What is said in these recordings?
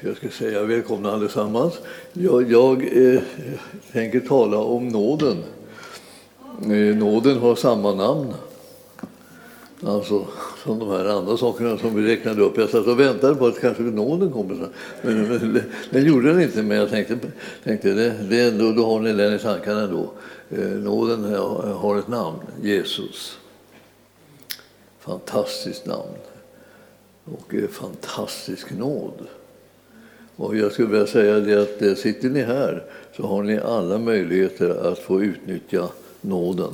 Jag ska säga välkomna allesammans. Jag, jag eh, tänker tala om nåden. Eh, nåden har samma namn. Alltså som de här andra sakerna som vi räknade upp. Jag satt och väntade på att kanske nåden kommer. Men, men den gjorde den inte. Men jag tänkte, tänkte det, det ändå, då har ni den i tankarna ändå. Eh, nåden har ett namn, Jesus. Fantastiskt namn. Och eh, fantastisk nåd. Och jag skulle vilja säga det att eh, sitter ni här så har ni alla möjligheter att få utnyttja nåden.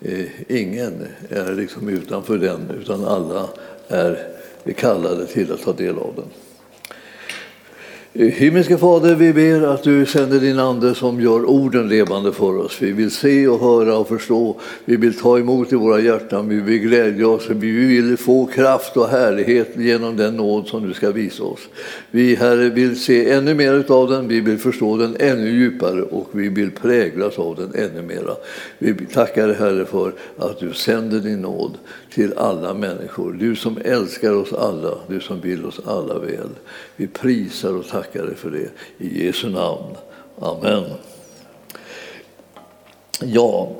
Eh, ingen är liksom utanför den, utan alla är kallade till att ta del av den. Himmelske Fader, vi ber att du sänder din Ande som gör orden levande för oss. Vi vill se och höra och förstå. Vi vill ta emot i våra hjärtan. Vi vill glädja oss. Vi vill få kraft och härlighet genom den nåd som du ska visa oss. Vi, Herre, vill se ännu mer av den. Vi vill förstå den ännu djupare och vi vill präglas av den ännu mera. Vi tackar dig, Herre, för att du sänder din nåd till alla människor. Du som älskar oss alla, du som vill oss alla väl. Vi prisar och tackar dig för det. I Jesu namn. Amen. Ja,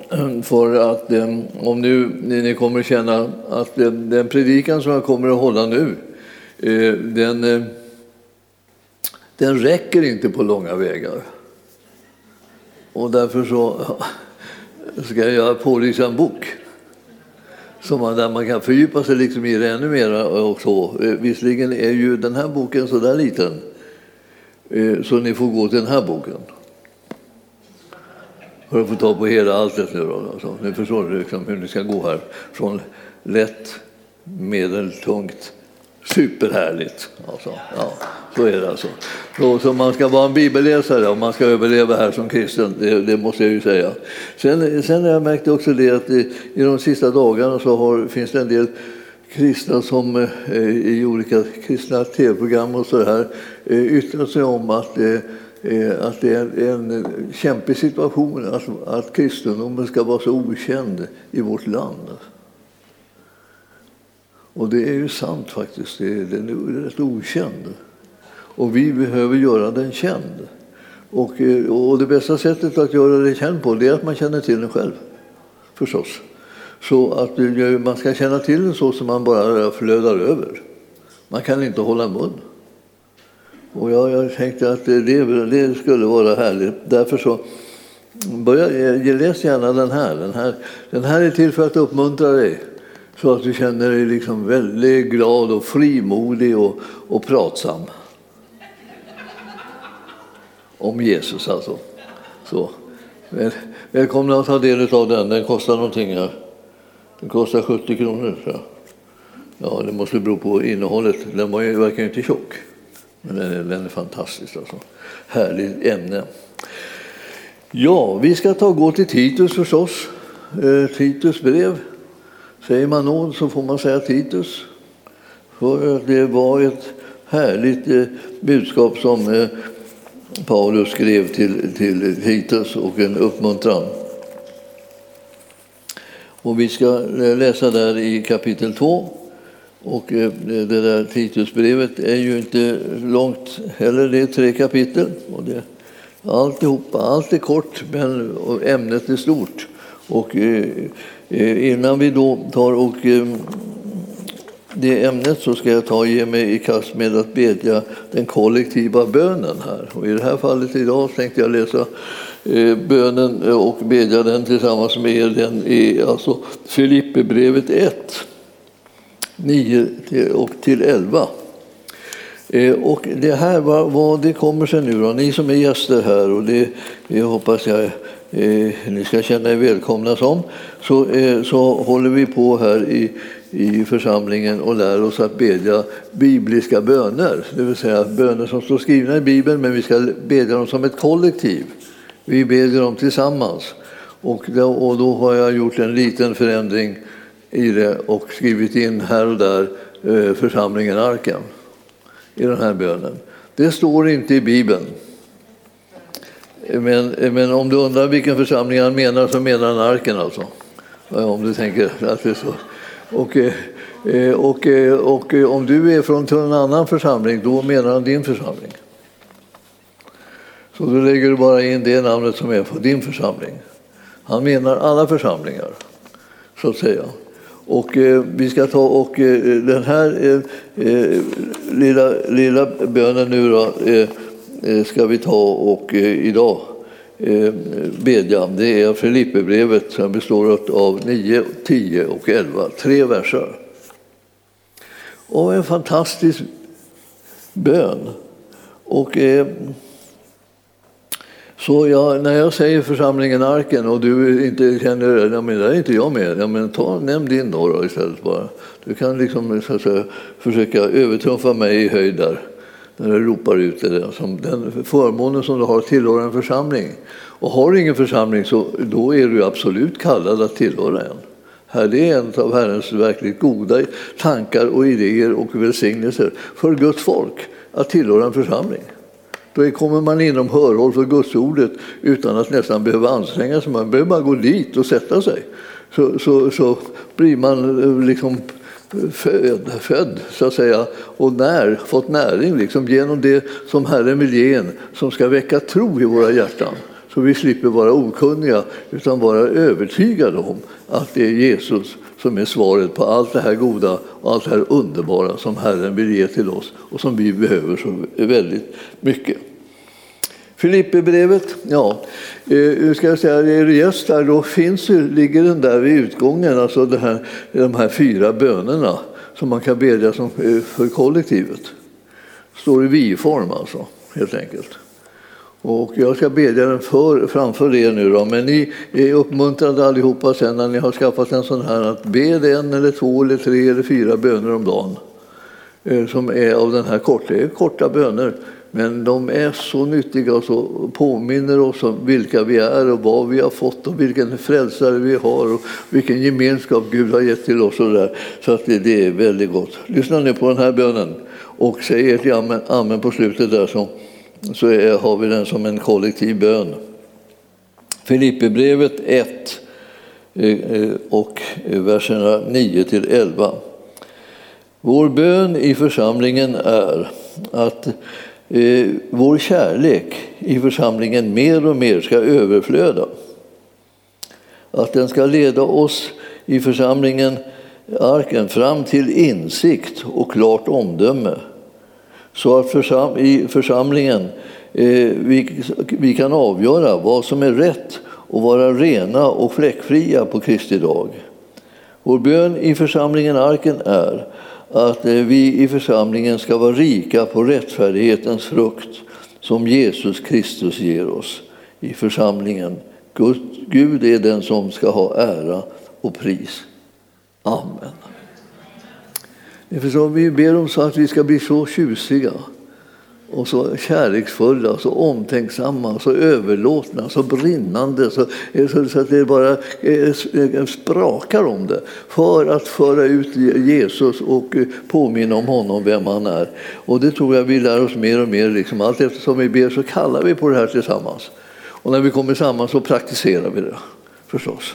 för att eh, om nu ni kommer känna att eh, den predikan som jag kommer att hålla nu, eh, den, den räcker inte på långa vägar. Och därför så ska jag pålysa en bok som man, där man kan fördjupa sig liksom i det ännu mer. Och så. Visserligen är ju den här boken så där liten, Eh, så ni får gå till den här boken. För att få ta på hela alltet nu då. Alltså, nu förstår liksom hur ni ska gå här. Från lätt, medeltungt, superhärligt. Alltså, ja. Så är det alltså. Så, så man ska vara en bibelläsare om man ska överleva här som kristen, det, det måste jag ju säga. Sen, sen har jag märkt också det att i, i de sista dagarna så har, finns det en del kristna som eh, i olika kristna tv-program och så här eh, yttrar sig om att eh, eh, att det är en kämpig situation att, att kristendomen ska vara så okänd i vårt land. Och det är ju sant faktiskt, den är rätt okänd. Och vi behöver göra den känd. Och, eh, och det bästa sättet att göra det känd på det är att man känner till den själv. Förstås. Så att man ska känna till den så som man bara flödar över. Man kan inte hålla mun. Och jag, jag tänkte att det, det, skulle vara härligt. Därför så börja, läs gärna den här. den här. Den här är till för att uppmuntra dig så att du känner dig liksom väldigt glad och frimodig och, och pratsam om Jesus alltså. Så. Välkomna att ta del av den. Den kostar någonting här. Den kostar 70 kronor. Så. Ja, det måste bero på innehållet. Den var ju, verkar ju inte tjock. Men den är, den är fantastisk alltså. Härligt ämne. Ja, vi ska ta gå till Titus förstås. Eh, Titus brev. Säger man nåd så får man säga Titus. För det var ett härligt eh, budskap som eh, Paulus skrev till, till Titus och en uppmuntran. Och vi ska läsa där i kapitel 2. Och eh, det där Titusbrevet är ju inte långt heller, det är tre kapitel. Och det, alltihopa, allt är kort men ämnet är stort. Och eh, eh, innan vi då tar och det ämnet så ska jag ta och ge mig i kast med att bedja den kollektiva bönen här. Och I det här fallet idag tänkte jag läsa Eh, bönen eh, och bedja den tillsammans med er. Den är alltså Filipperbrevet 1, 9 och till 11. Eh, och det här, vad, vad det kommer sig nu då, ni som är gäster här och det, det hoppas jag eh, ni ska känna er välkomna som, så, eh, så håller vi på här i i församlingen och lär oss att bedja bibliska böner. Det vill säga böner som står skrivna i Bibeln, men vi ska bedja dem som ett kollektiv. Vi bedjar dem tillsammans. Och då, och då har jag gjort en liten förändring i det och skrivit in här och där eh, församlingen Arken i den här bönen. Det står inte i Bibeln. Men, men om du undrar vilken församling han menar så menar han Arken alltså. Om du tänker att det är så. Och, eh, och, eh, och, och om du är från en annan församling, då menar han din församling. Så då lägger du bara in det namnet som är på din församling. Han menar alla församlingar, så att säga. Och eh, vi ska ta och eh, den här eh, eh lilla, lilla bönen nu då, eh, eh, ska vi ta och idag bedja. Det är Filipperbrevet som består av 9, 10 och 11, tre verser. Och en fantastisk bön. Och, eh, så jag, när jag säger församlingen Arken och du inte känner ja, men där är inte jag med. Ja, men ta, nämn din då, då istället bara. Du kan liksom, så att säga, försöka övertrumfa mig i höjd där när du ropar ut det. Som den förmånen som du har att tillhöra en församling. Och har du ingen församling så då är du absolut kallad att tillhöra en. Här det är en av Herrens verkligt goda tankar och idéer och välsignelser för Guds folk att tillhöra en församling. Då kommer man inom hörhåll för Gudsordet utan att nästan behöva anstränga sig. Man behöver bara gå dit och sätta sig. Så, så, så blir man eh, liksom född, född, så att säga, och när, fått näring liksom, genom det som Herren vill ge en, som ska väcka tro i våra hjärtan. Så vi slipper vara okunniga, utan vara övertygade om att det är Jesus som är svaret på allt det här goda och allt det här underbara som Herren vill ge till oss och som vi behöver så väldigt mycket. Filipperbrevet, ja, eh, ska jag säga, är du gäst där då finns, ligger den där vid utgången, alltså det här, de här fyra bönerna som man kan bedja som, eh, för kollektivet. Står i vi-form alltså, helt enkelt. Och jag ska bedja den för, framför er nu då, men ni är uppmuntrade allihopa sen när ni har skaffat en sån här att be en eller två eller tre eller fyra böner om dagen. Eh, som är av den här korta, det är korta böner, men de är så nyttiga och så påminner oss om vilka vi är och vad vi har fått och vilken frälsare vi har och vilken gemenskap Gud har gett till oss. Och där. Så att det, det är väldigt gott. Lyssna nu på den här bönen och säg ert amen, amen på slutet där. Så så är, har vi den som en kollektiv bön. Filipperbrevet 1 eh, eh, och verserna 9 till 11. Vår bön i församlingen är att eh, vår kärlek i församlingen mer och mer ska överflöda. Att den ska leda oss i församlingen, arken, fram till insikt och klart omdöme så att försam i församlingen eh, vi, vi kan avgöra vad som är rätt och vara rena och fläckfria på Kristi dag. Vår bön i församlingen Arken är att eh, vi i församlingen ska vara rika på rättfärdighetens frukt som Jesus Kristus ger oss i församlingen. Gud är den som ska ha ära och pris. Amen. Vi ber om så att vi ska bli så tjusiga och så kärleksfulla, så omtänksamma, så överlåtna, så brinnande så, så att det bara eh, eh, sprakar om det för att föra ut Jesus och eh, påminna om honom, vem han är. Och det tror jag vi lär oss mer och mer. Liksom. Allt eftersom vi ber så kallar vi på det här tillsammans. Och när vi kommer samman så praktiserar vi det förstås.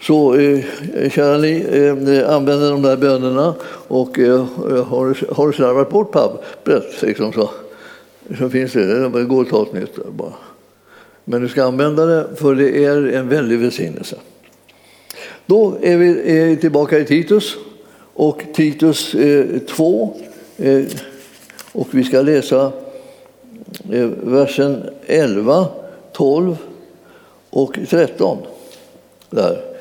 Så eh, kära ni, eh, använder de där bönerna och eh, har, har du slarvat bort pappret liksom så, så finns det, det går att ta ett nytt bara. Men du ska använda det för det är en väldig välsignelse. Då är vi är tillbaka i Titus och Titus eh, 2 eh, och vi ska läsa eh, versen 11, 12 och 13. Där.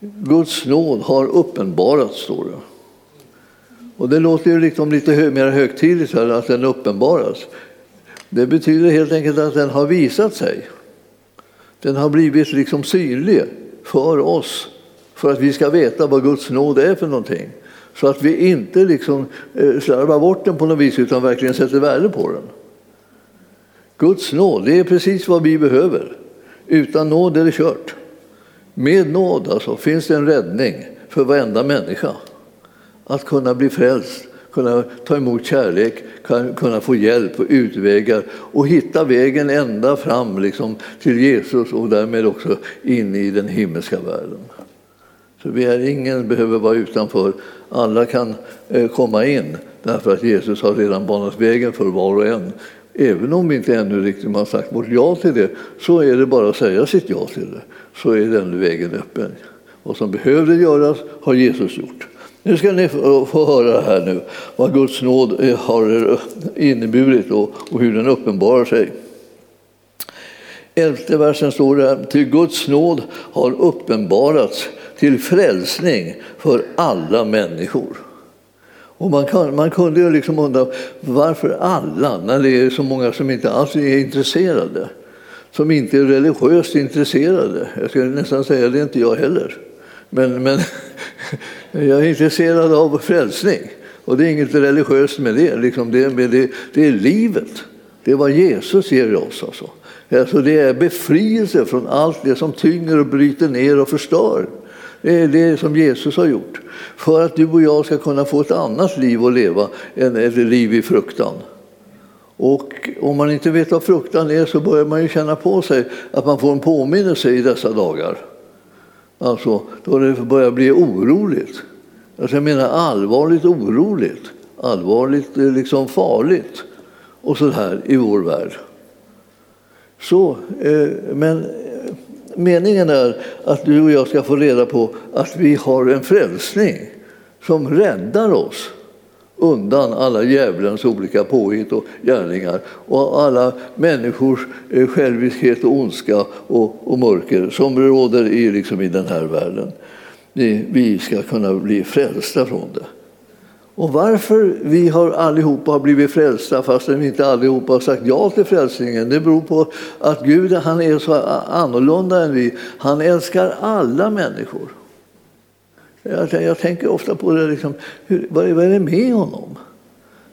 Guds nåd har uppenbarats, står det. Och det låter ju liksom lite hö mer högtidligt här, att den uppenbaras. Det betyder helt enkelt att den har visat sig. Den har blivit liksom synlig för oss för att vi ska veta vad Guds nåd är för någonting. Så att vi inte liksom eh, slarvar bort den på något vis utan verkligen sätter värde på den. Guds nåd, det är precis vad vi behöver. Utan nåd är det kört. Med nåd alltså, finns det en räddning för varenda människa. Att kunna bli frälst, kunna ta emot kärlek, kunna få hjälp och utvägar och hitta vägen ända fram liksom, till Jesus och därmed också in i den himmelska världen. Så vi är, ingen behöver vara utanför Alla kan eh, komma in därför att Jesus har redan banat vägen för var och en. Även om vi inte ännu riktigt har sagt vårt ja till det så är det bara att säga sitt ja till det så är den vägen öppen. Vad som behövde göras har Jesus gjort. Nu ska ni få höra här nu vad Guds nåd har inneburit och hur den uppenbarar sig. Elfte versen står det här. till Guds nåd har uppenbarats till frälsning för alla människor. Och man, kan, man kunde ju liksom undra varför alla, när det är så många som inte alls är intresserade. Som inte är religiöst intresserade. Jag skulle nästan säga det är inte jag heller. Men, men jag är intresserad av frälsning. Och det är inget religiöst med det. Liksom det, det, det är livet. Det är vad Jesus ger oss. Alltså. Alltså det är befrielse från allt det som tynger och bryter ner och förstör. Det är det som Jesus har gjort. För att du och jag ska kunna få ett annat liv att leva än ett liv i fruktan. Och om man inte vet vad fruktan är så börjar man ju känna på sig att man får en påminnelse i dessa dagar. Alltså, då det börjar bli oroligt. Alltså jag menar allvarligt oroligt. Allvarligt eh, liksom farligt. Och så här i vår värld. Så, eh, men meningen är att du och jag ska få reda på att vi har en frälsning som räddar oss undan alla djävulens olika påhitt och gärningar och alla människors eh, själviskhet och ondska och, och mörker som råder i, liksom i den här världen. Vi ska kunna bli frälsta från det. Och varför vi har allihopa har blivit frälsta fastän vi inte allihopa har sagt ja till frälsningen, det beror på att Gud han är så annorlunda än vi. Han älskar alla människor. Jag, jag tänker ofta på det, liksom, hur, vad, är, vad är det med honom?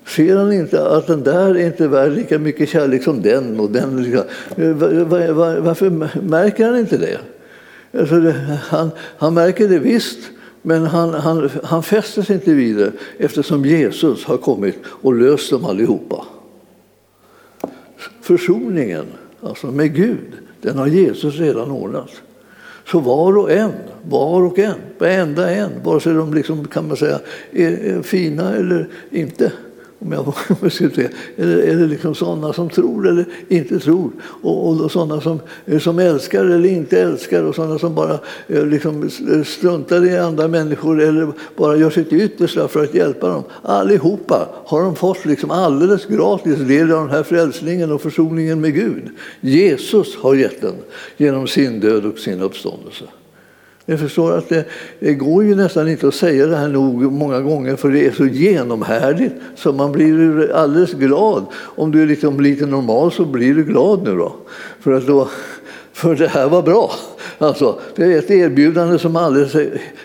Ser han inte att den där är inte värd lika mycket kärlek som den och den? Var, var, var, varför märker han inte det? Alltså han, han märker det visst, men han, han, han fäster sig inte vid det eftersom Jesus har kommit och löst dem allihopa. Försoningen alltså med Gud, den har Jesus redan ordnat. Så var och en, var och en, varenda en, vare sig de liksom, kan man säga, är fina eller inte, om jag ska säga. Eller är det liksom sådana som tror eller inte tror? Och, och sådana som, eh, som älskar eller inte älskar och sådana som bara eh, liksom eh, struntar i andra människor eller bara gör sitt yttersta för att hjälpa dem. Allihopa har de fått liksom alldeles gratis del av den här frälsningen och försoningen med Gud. Jesus har gett den genom sin död och sin uppståndelse. Jag förstår att det, det, går ju nästan inte att säga det här nog många gånger för det är så genomhärdigt så man blir alldeles glad. Om du är liksom lite normal så blir du glad nu då. För, att då, för det här var bra. Alltså, det är ett erbjudande som är alldeles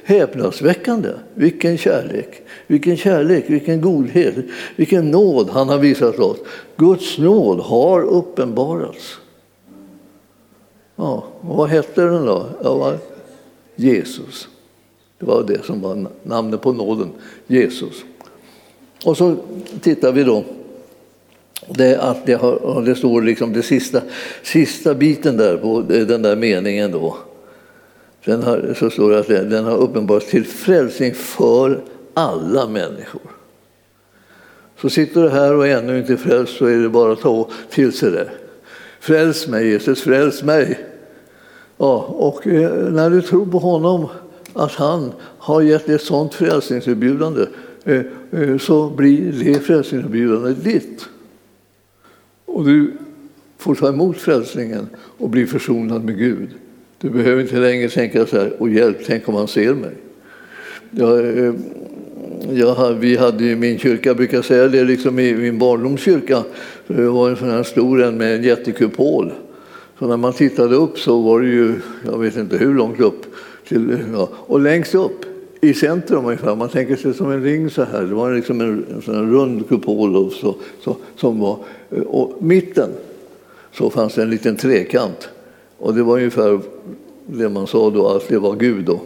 häpnadsväckande. Vilken kärlek, vilken kärlek, vilken godhet, vilken nåd han har visat oss. Guds nåd har uppenbarats. Ja, och vad hette den då? Jesus. Det var det som var namnet på nåden, Jesus. Och så tittar vi då. Det, att det, har, det står liksom det sista, sista biten där på eh, den där meningen då. Den har, så står det att den har uppenbarats till frälsning för alla människor. Så sitter du här och är ännu inte frälst så är det bara att ta till sig det. Fräls mig Jesus, fräls mig. Ja, och eh, när du tror på honom, att han har gett dig ett sådant frälsningserbjudande, eh, eh, så blir det frälsningserbjudandet ditt. Och du får ta emot frälsningen och bli försonad med Gud. Du behöver inte längre tänka så här, och hjälp, tänk om han ser mig. Jag, jag, vi hade i min kyrka, jag brukar säga det, liksom i min barndomskyrka, det var en sån här stor en med en jättekupol. Så när man tittade upp så var det ju, jag vet inte hur långt upp, till, ja, och längst upp i centrum ungefär, man tänker sig som en ring så här, det var liksom en, en sån rund kupol och så, så, som var, och mitten så fanns det en liten trekant och det var ungefär det man sa då att det var Gud då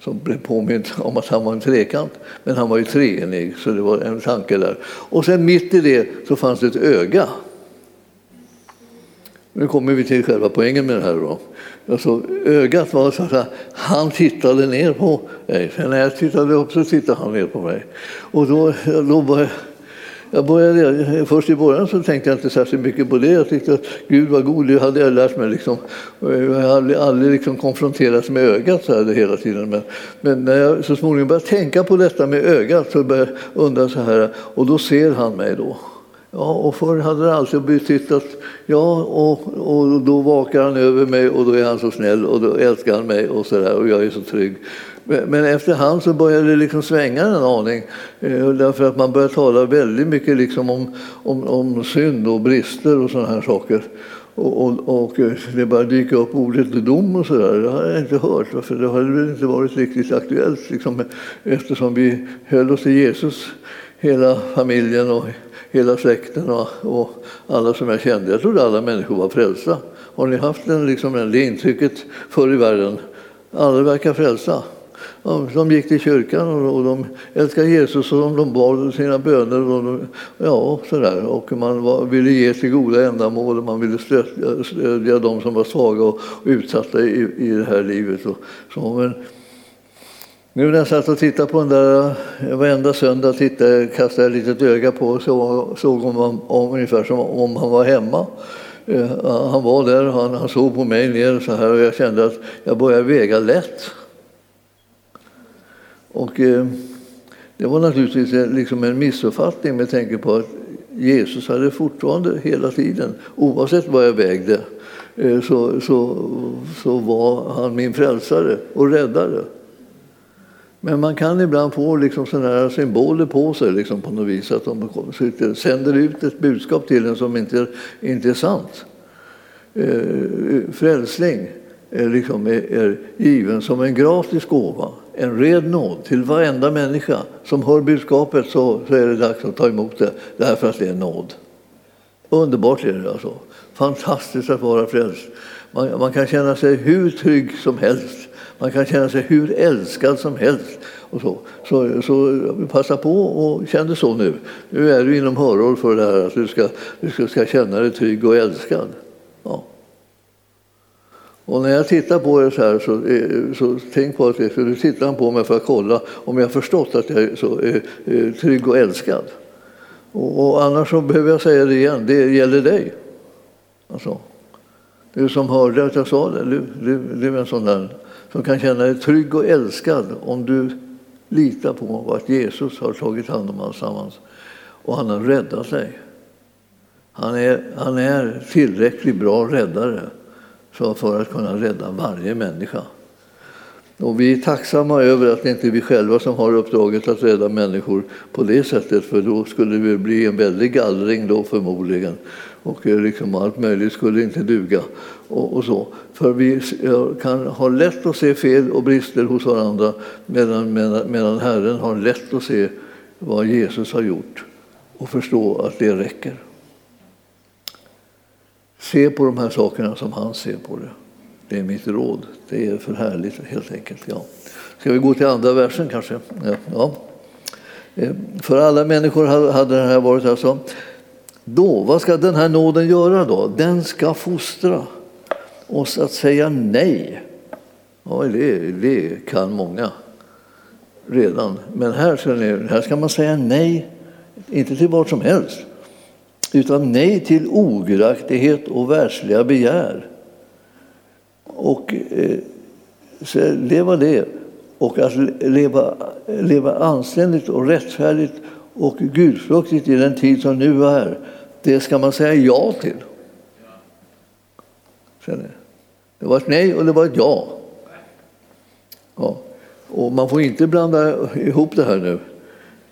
som blev påmind om att han var en trekant. Men han var ju treenig, så det var en tanke där. Och sen mitt i det så fanns det ett öga nu kommer vi till själva poängen med det här. Då. Alltså, ögat var så att han tittade ner på mig. Sen när jag tittade upp så tittade han ner på mig. Och då, då började, jag började, först i början så tänkte jag inte särskilt mycket på det. Jag tyckte att Gud var god, det hade jag lärt mig. Liksom. Jag hade aldrig, aldrig liksom konfronterats med ögat så här hela tiden. Men, men när jag så småningom började tänka på detta med ögat så började jag undra så här, och då ser han mig då. Ja, och förr hade det alltid betytt att ja, och, och då vakar han över mig och då är han så snäll och då älskar han mig och så där, och jag är så trygg. Men efterhand så började det liksom svänga en aning eh, därför att man började tala väldigt mycket liksom om, om, om synd och brister och sådana här saker. Och, och, och, eh, det började dyka upp ordet dom och sådär. Det hade jag inte hört, för det hade väl inte varit riktigt aktuellt liksom, eftersom vi höll oss till Jesus, hela familjen och hela släkten och, och, alla som jag kände. Jag trodde alla människor var frälsta. Har ni haft den, liksom, det intrycket förr i världen? Alla verkar frälsta. De gick till kyrkan och de älskade Jesus och de bad sina böner. Och de, ja, sådär. Och man var, ville ge till goda ändamål och man ville stödja, stödja de som var svaga och utsatta i, i det här livet. Och, så, men, nu när jag satt och tittade på den där eh, varenda söndag tittade, kastade jag ett litet öga på och såg, såg om, om, ungefär som om han var hemma. Eh, han var där, han, han såg på mig ner så här och jag kände att jag började väga lätt. Och eh, det var naturligtvis eh, liksom en missuppfattning med tanke på att Jesus hade fortfarande hela tiden, oavsett vad jag vägde, eh, så, så, så var han min frälsare och räddare. Men man kan ibland få liksom sådana symboler på sig liksom på något vis, att de sänder ut ett budskap till en som inte, inte är sant. Eh, frälsning är, liksom, är, är given som en gratis gåva, en red nåd till varenda människa som hör budskapet så, så är det dags att ta emot det därför att det är nåd. Underbart är det alltså. Fantastiskt att vara frälst. Man, man kan känna sig hur trygg som helst man kan känna sig hur älskad som helst. Och så. Så, så passa på och känn det så nu. Nu är du inom hörhåll för det här att du ska, du ska, ska känna dig trygg och älskad. Ja. Och när jag tittar på det så här så, eh, så tänk på att det, du tittar på mig för att kolla om jag förstått att jag är, så, är trygg och älskad. Och, och, annars så behöver jag säga det igen, det gäller dig. Alltså, du som hörde att jag sa det, du, du, du är en sån där som kan känna dig trygg och älskad om du litar på att Jesus har tagit hand om alltsammans och han har räddat dig. Han är, han är tillräckligt bra räddare för att kunna rädda varje människa. Och vi är tacksamma över att det inte är vi själva som har uppdraget att rädda människor på det sättet, för då skulle det bli en väldig gallring då förmodligen. Och eh, liksom allt möjligt skulle inte duga. Och, och, så. För vi eh, kan ha lätt att se fel och brister hos varandra medan, medan, medan Herren har lätt att se vad Jesus har gjort och förstå att det räcker. Se på de här sakerna som han ser på det. Det är mitt råd. Det är för härligt helt enkelt. Ja. Ska vi gå till andra versen kanske? Ja. ja. Eh, för alla människor hade det här varit alltså. Då, vad ska den här nåden göra då? Den ska fostra oss att säga nej. Ja, det, det kan många redan. Men här ska, ni, här ska man säga nej, inte till vad som helst, utan nej till ogudaktighet och världsliga begär och eh, leva det. Och att leva, leva anständigt och rättfärdigt och gudfruktigt i den tid som nu är, det ska man säga ja till. Det var ett nej och det var ett ja. ja. Och man får inte blanda ihop det här nu.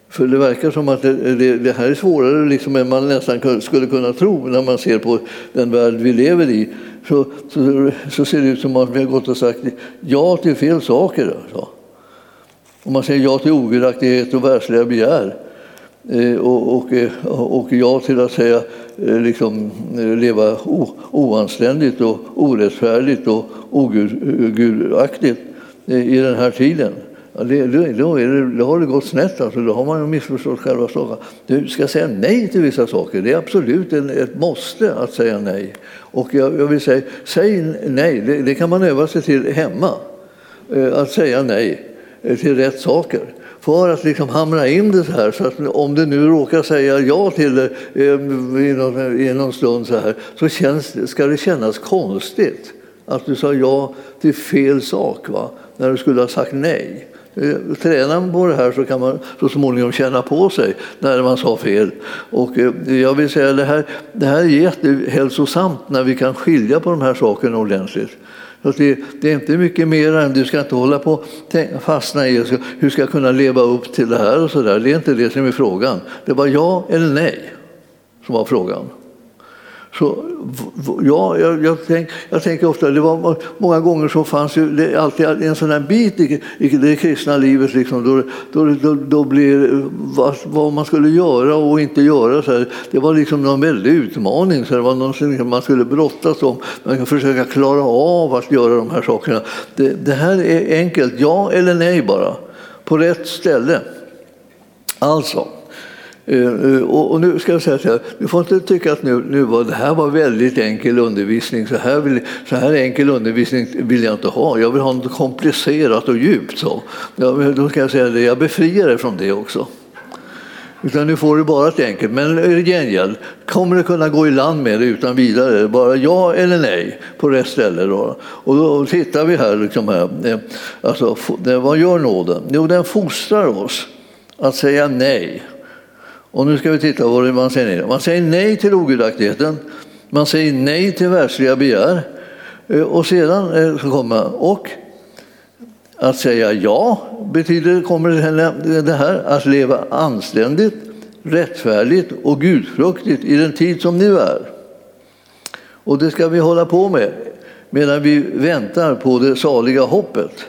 För det verkar som att det, det, det här är svårare liksom än man nästan skulle kunna tro när man ser på den värld vi lever i så, så, så, ser det ut som att vi har gått och sagt ja till fel saker. Alltså. Om man säger ja till ogudaktighet och världsliga begär Eh, och, och, eh, och, ja till att säga eh, liksom, leva oanständigt och orättfärdigt och ogudaktigt i den här tiden. Ja, det, då, är det, då har det gått snett, alltså. då har man missförstått själva saken. Du ska säga nej till vissa saker. Det är absolut en, ett måste att säga nej. Och jag, jag vill säga, säg nej, det, det, kan man öva sig till hemma. Att säga nej Eh, till rätt saker för att liksom hamra in det så här. Så att om du nu råkar säga ja till det eh, i någon, i någon stund så här så känns, ska det kännas konstigt att du sa ja till fel sak va? när du skulle ha sagt nej. Eh, tränar man på det här så kan man så småningom känna på sig när man sa fel. Och eh, jag vill säga det här, det här är jättehälsosamt när vi kan skilja på de här sakerna ordentligt. Så det, det, är inte mycket mer än du ska inte hålla på och fastna i hur ska jag kunna leva upp till det här och så där. Det är inte det som är frågan. Det var ja eller nej som var frågan. Så, ja, jag, jag, tänk, jag tänker ofta, det var, många gånger så fanns ju det alltid en sån här bit i, i det kristna livet liksom, då, då, då, då blir vad, vad, man skulle göra och inte göra. Så här, det var liksom någon väldig utmaning, så det var någonting man skulle brottas om. Man kan försöka klara av att göra de här sakerna. Det, det här är enkelt, ja eller nej bara, på rätt ställe. Alltså, Eh, eh, och nu ska jag säga så här, du får inte tycka att nu, nu var, det här var väldigt enkel undervisning, så här, vill, så här enkel undervisning vill jag inte ha. Jag vill ha något komplicerat och djupt. Så. Jag, då ska jag säga det, jag befriar dig från det också. Utan nu får du bara ett enkelt. Men i gengäld, kommer du kunna gå i land med det utan vidare? Bara ja eller nej på rätt ställe. Då. Och då tittar vi här. Liksom här. Eh, alltså, vad gör nåden? Jo, den fostrar oss att säga nej och nu ska vi titta på vad man säger nej. Man säger nej till ogudaktigheten, man säger nej till världsliga begär. Eh, och sedan eh, så kommer och att säga ja betyder, kommer det här, att leva anständigt, rättfärdigt och gudfruktigt i den tid som nu är. Och det ska vi hålla på med medan vi väntar på det saliga hoppet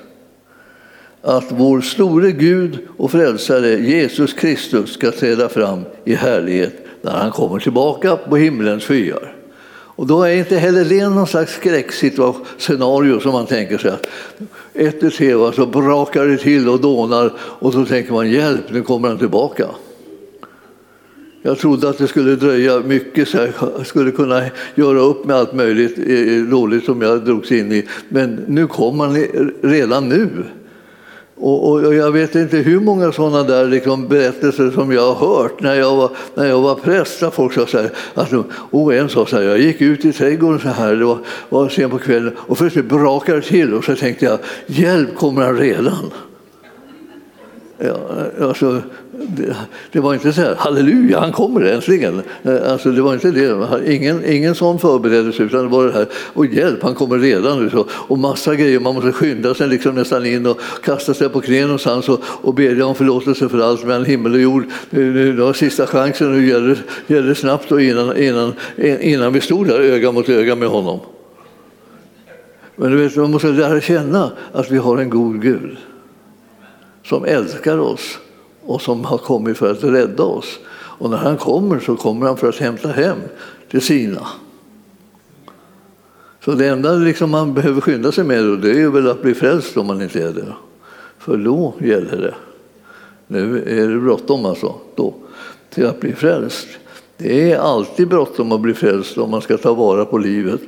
att vår store Gud och frälsare Jesus Kristus ska träda fram i härlighet när han kommer tillbaka på himlens skyar. Och då är inte heller det någon slags skräckscenario som man tänker sig att ett tu tre så brakar det till och dånar och så tänker man hjälp, nu kommer han tillbaka. Jag trodde att det skulle dröja mycket så jag skulle kunna göra upp med allt möjligt eh, eh, dåligt som jag drogs in i. Men nu kommer han redan nu. Och, och, jag vet inte hur många sådana där liksom berättelser som jag har hört när jag var, när jag var präst. Där folk sa så här, alltså, oh, en sa så här, jag gick ut i trädgården så här, det var, var sent på kvällen och plötsligt brakade det till och så tänkte jag, hjälp kommer han redan. Ja, alltså, det, det, var inte så här, halleluja, han kommer äntligen. Eh, alltså, det var inte det. Ingen, ingen sån förberedelse, utan det var det här, och hjälp, han kommer redan. Så, och massa grejer, man måste skynda sig liksom nästan in och kasta sig på knä någonstans och, och bedja om förlåtelse för allt mellan himmel och jord. Nu har sista chansen, nu gäller, gäller det snabbt och innan, innan, innan vi stod där öga mot öga med honom. Men du vet, man måste lära känna att vi har en god Gud som älskar oss och som har kommit för att rädda oss. Och när han kommer så kommer han för att hämta hem till sina. Så det enda liksom man behöver skynda sig med det är väl att bli frälst om man inte är det. För då gäller det. Nu är det bråttom alltså, då, till att bli frälst. Det är alltid bråttom att bli frälst om man ska ta vara på livet.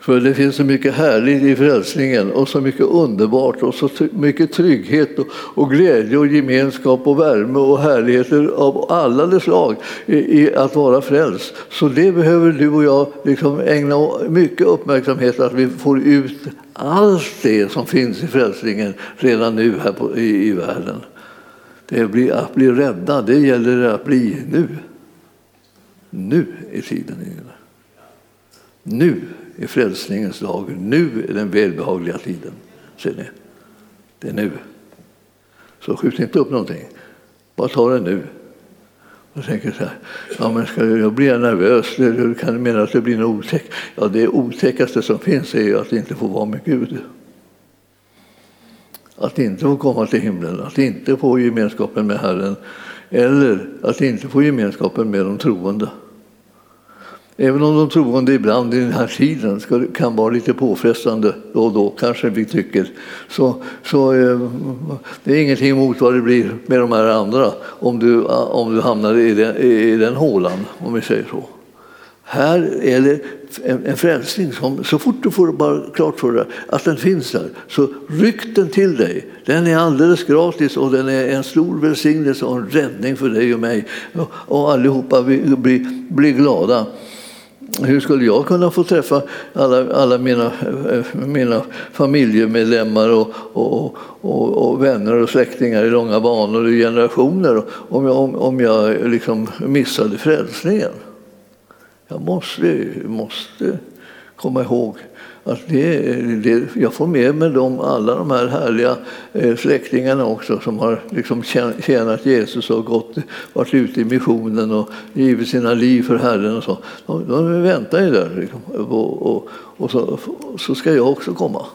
För det finns så mycket härligt i frälsningen och så mycket underbart och så mycket trygghet och, och glädje och gemenskap och värme och härligheter av alla de slag i, i, att vara frälst. Så det behöver du och jag liksom ägna mycket uppmärksamhet att vi får ut allt det som finns i frälsningen redan nu här på, i, i världen. Det blir, att bli rädda, det gäller att bli nu. Nu är tiden inne. Nu är frälsningens dag. Nu är den välbehagliga tiden. Ser ni? Det är nu. Så skjut inte upp någonting. Bara ta det nu. Och tänker så här, ja, men ska jag blir nervös. Hur kan mena att det blir något otäckt. Ja, det otäckaste som finns är ju att inte få vara med Gud. Att inte få komma till himlen, att inte få gemenskapen med Herren eller att inte få gemenskapen med de troende. Även om de troende ibland i den här tiden kan vara lite påfrestande då och då, kanske vi tycker, så, så eh, det är ingenting emot vad det blir med de här andra om du, om du hamnar i den, i den hålan, om vi säger så. Här är det en, en frälsning som, så fort du får bara klart för dig att den finns där, så ryck den till dig. Den är alldeles gratis och den är en stor välsignelse och en räddning för dig och mig. Och allihopa blir bli, bli glada. Hur skulle jag kunna få träffa alla, alla mina, mina familjemedlemmar och, och, och, och, vänner och släktingar i långa banor och generationer om jag, om, om jag liksom missade frälsningen? Jag måste, måste komma ihåg att det, det, jag får med mig dem, alla de här härliga eh, släktingarna också som har liksom tjänat Jesus och gått, varit ute i missionen och givit sina liv för Herren. Och så. De, de väntar ju där liksom, och, och, och så, så, ska jag också komma.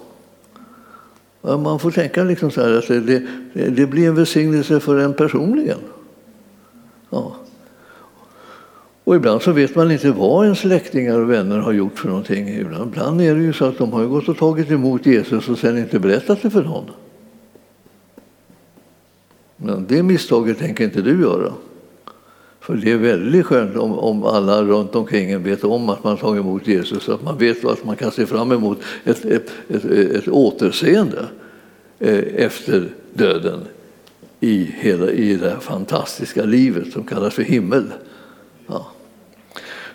Man får tänka liksom så att det, det, det blir en välsignelse för en personligen. Ja. Och ibland så vet man inte vad ens släktingar och vänner har gjort för någonting. Ibland är det ju så att de har gått och tagit emot Jesus och sen inte berättat det för någon. Men det misstaget tänker inte du göra. För det är väldigt skönt om, om alla runt omkring en vet om att man tagit emot Jesus, så att man vet att man kan se fram emot ett, ett, ett, ett återseende eh, efter döden i, hela, i det här fantastiska livet som kallas för himmel.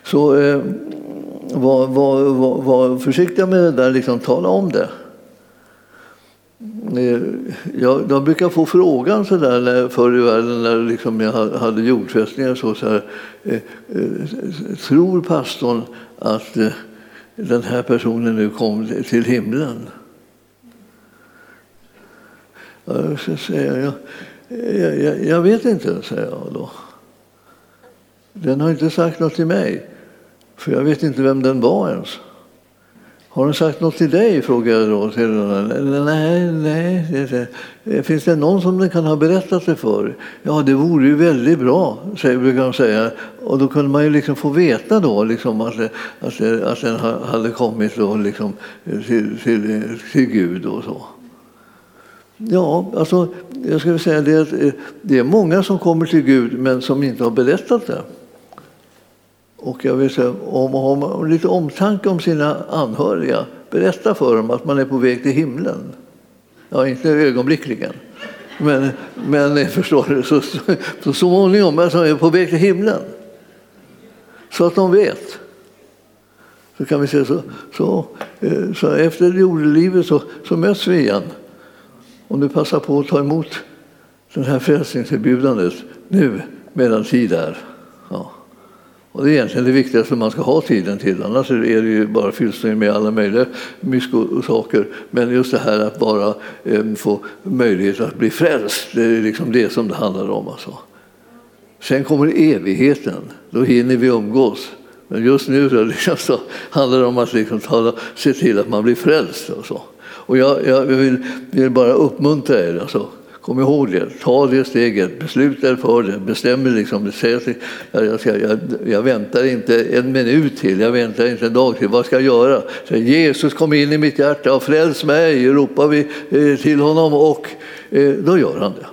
Så eh, var, var, var, var, försiktiga med det där, liksom, tala om det. Eh, jag, jag brukar få frågan så där förr i världen när liksom jag hade jordfästningar så, så här, eh, eh, tror pastorn att eh, den här personen nu kom till himlen? Så säger jag, jag, jag, jag vet inte, säger jag då. Den har inte sagt något till mig, för jag vet inte vem den var ens. Har den sagt något till dig? frågar jag då. Nej, nej. Det, finns det någon som den kan ha berättat det för? Ja, det vore ju väldigt bra, brukar de säga. Och då kunde man ju liksom få veta då liksom att, att, att den hade kommit då liksom till, till, till Gud och så. Ja, alltså, jag skulle säga det att eh, det är många som kommer till Gud men som inte har berättat det. Och jag vill säga, om man har lite omtanke om sina anhöriga, berätta för dem att man är på väg till himlen. Ja, inte ögonblickligen. Men, men förstår du, så, så, så småningom, alltså är på väg till himlen. Så att de vet. Så kan vi säga så, så, eh, så efter jordelivet så, så möts vi igen. Om du passar på att ta emot det här frälsningserbjudandet nu medan tid är. Ja. Och det är egentligen det viktigaste man ska ha tiden till, annars är det ju bara fyllsning med alla möjliga saker. Men just det här att bara eh, få möjlighet att bli frälst, det är liksom det som det handlar om. Alltså. Sen kommer evigheten, då hinner vi umgås. Men just nu så, liksom, så alltså, handlar det om att liksom tala, se till att man blir frälst. Och, så. och jag, jag vill, vill, bara uppmuntra er. Alltså. Kom ihåg det, ta det steget, besluta er för det, bestäm er. Liksom, jag, jag, jag, jag, väntar inte en minut till, jag väntar inte en dag till, vad ska jag göra? Så Jesus kom in i mitt hjärta och fräls mig, ropar vi eh, till honom och eh, då gör han det.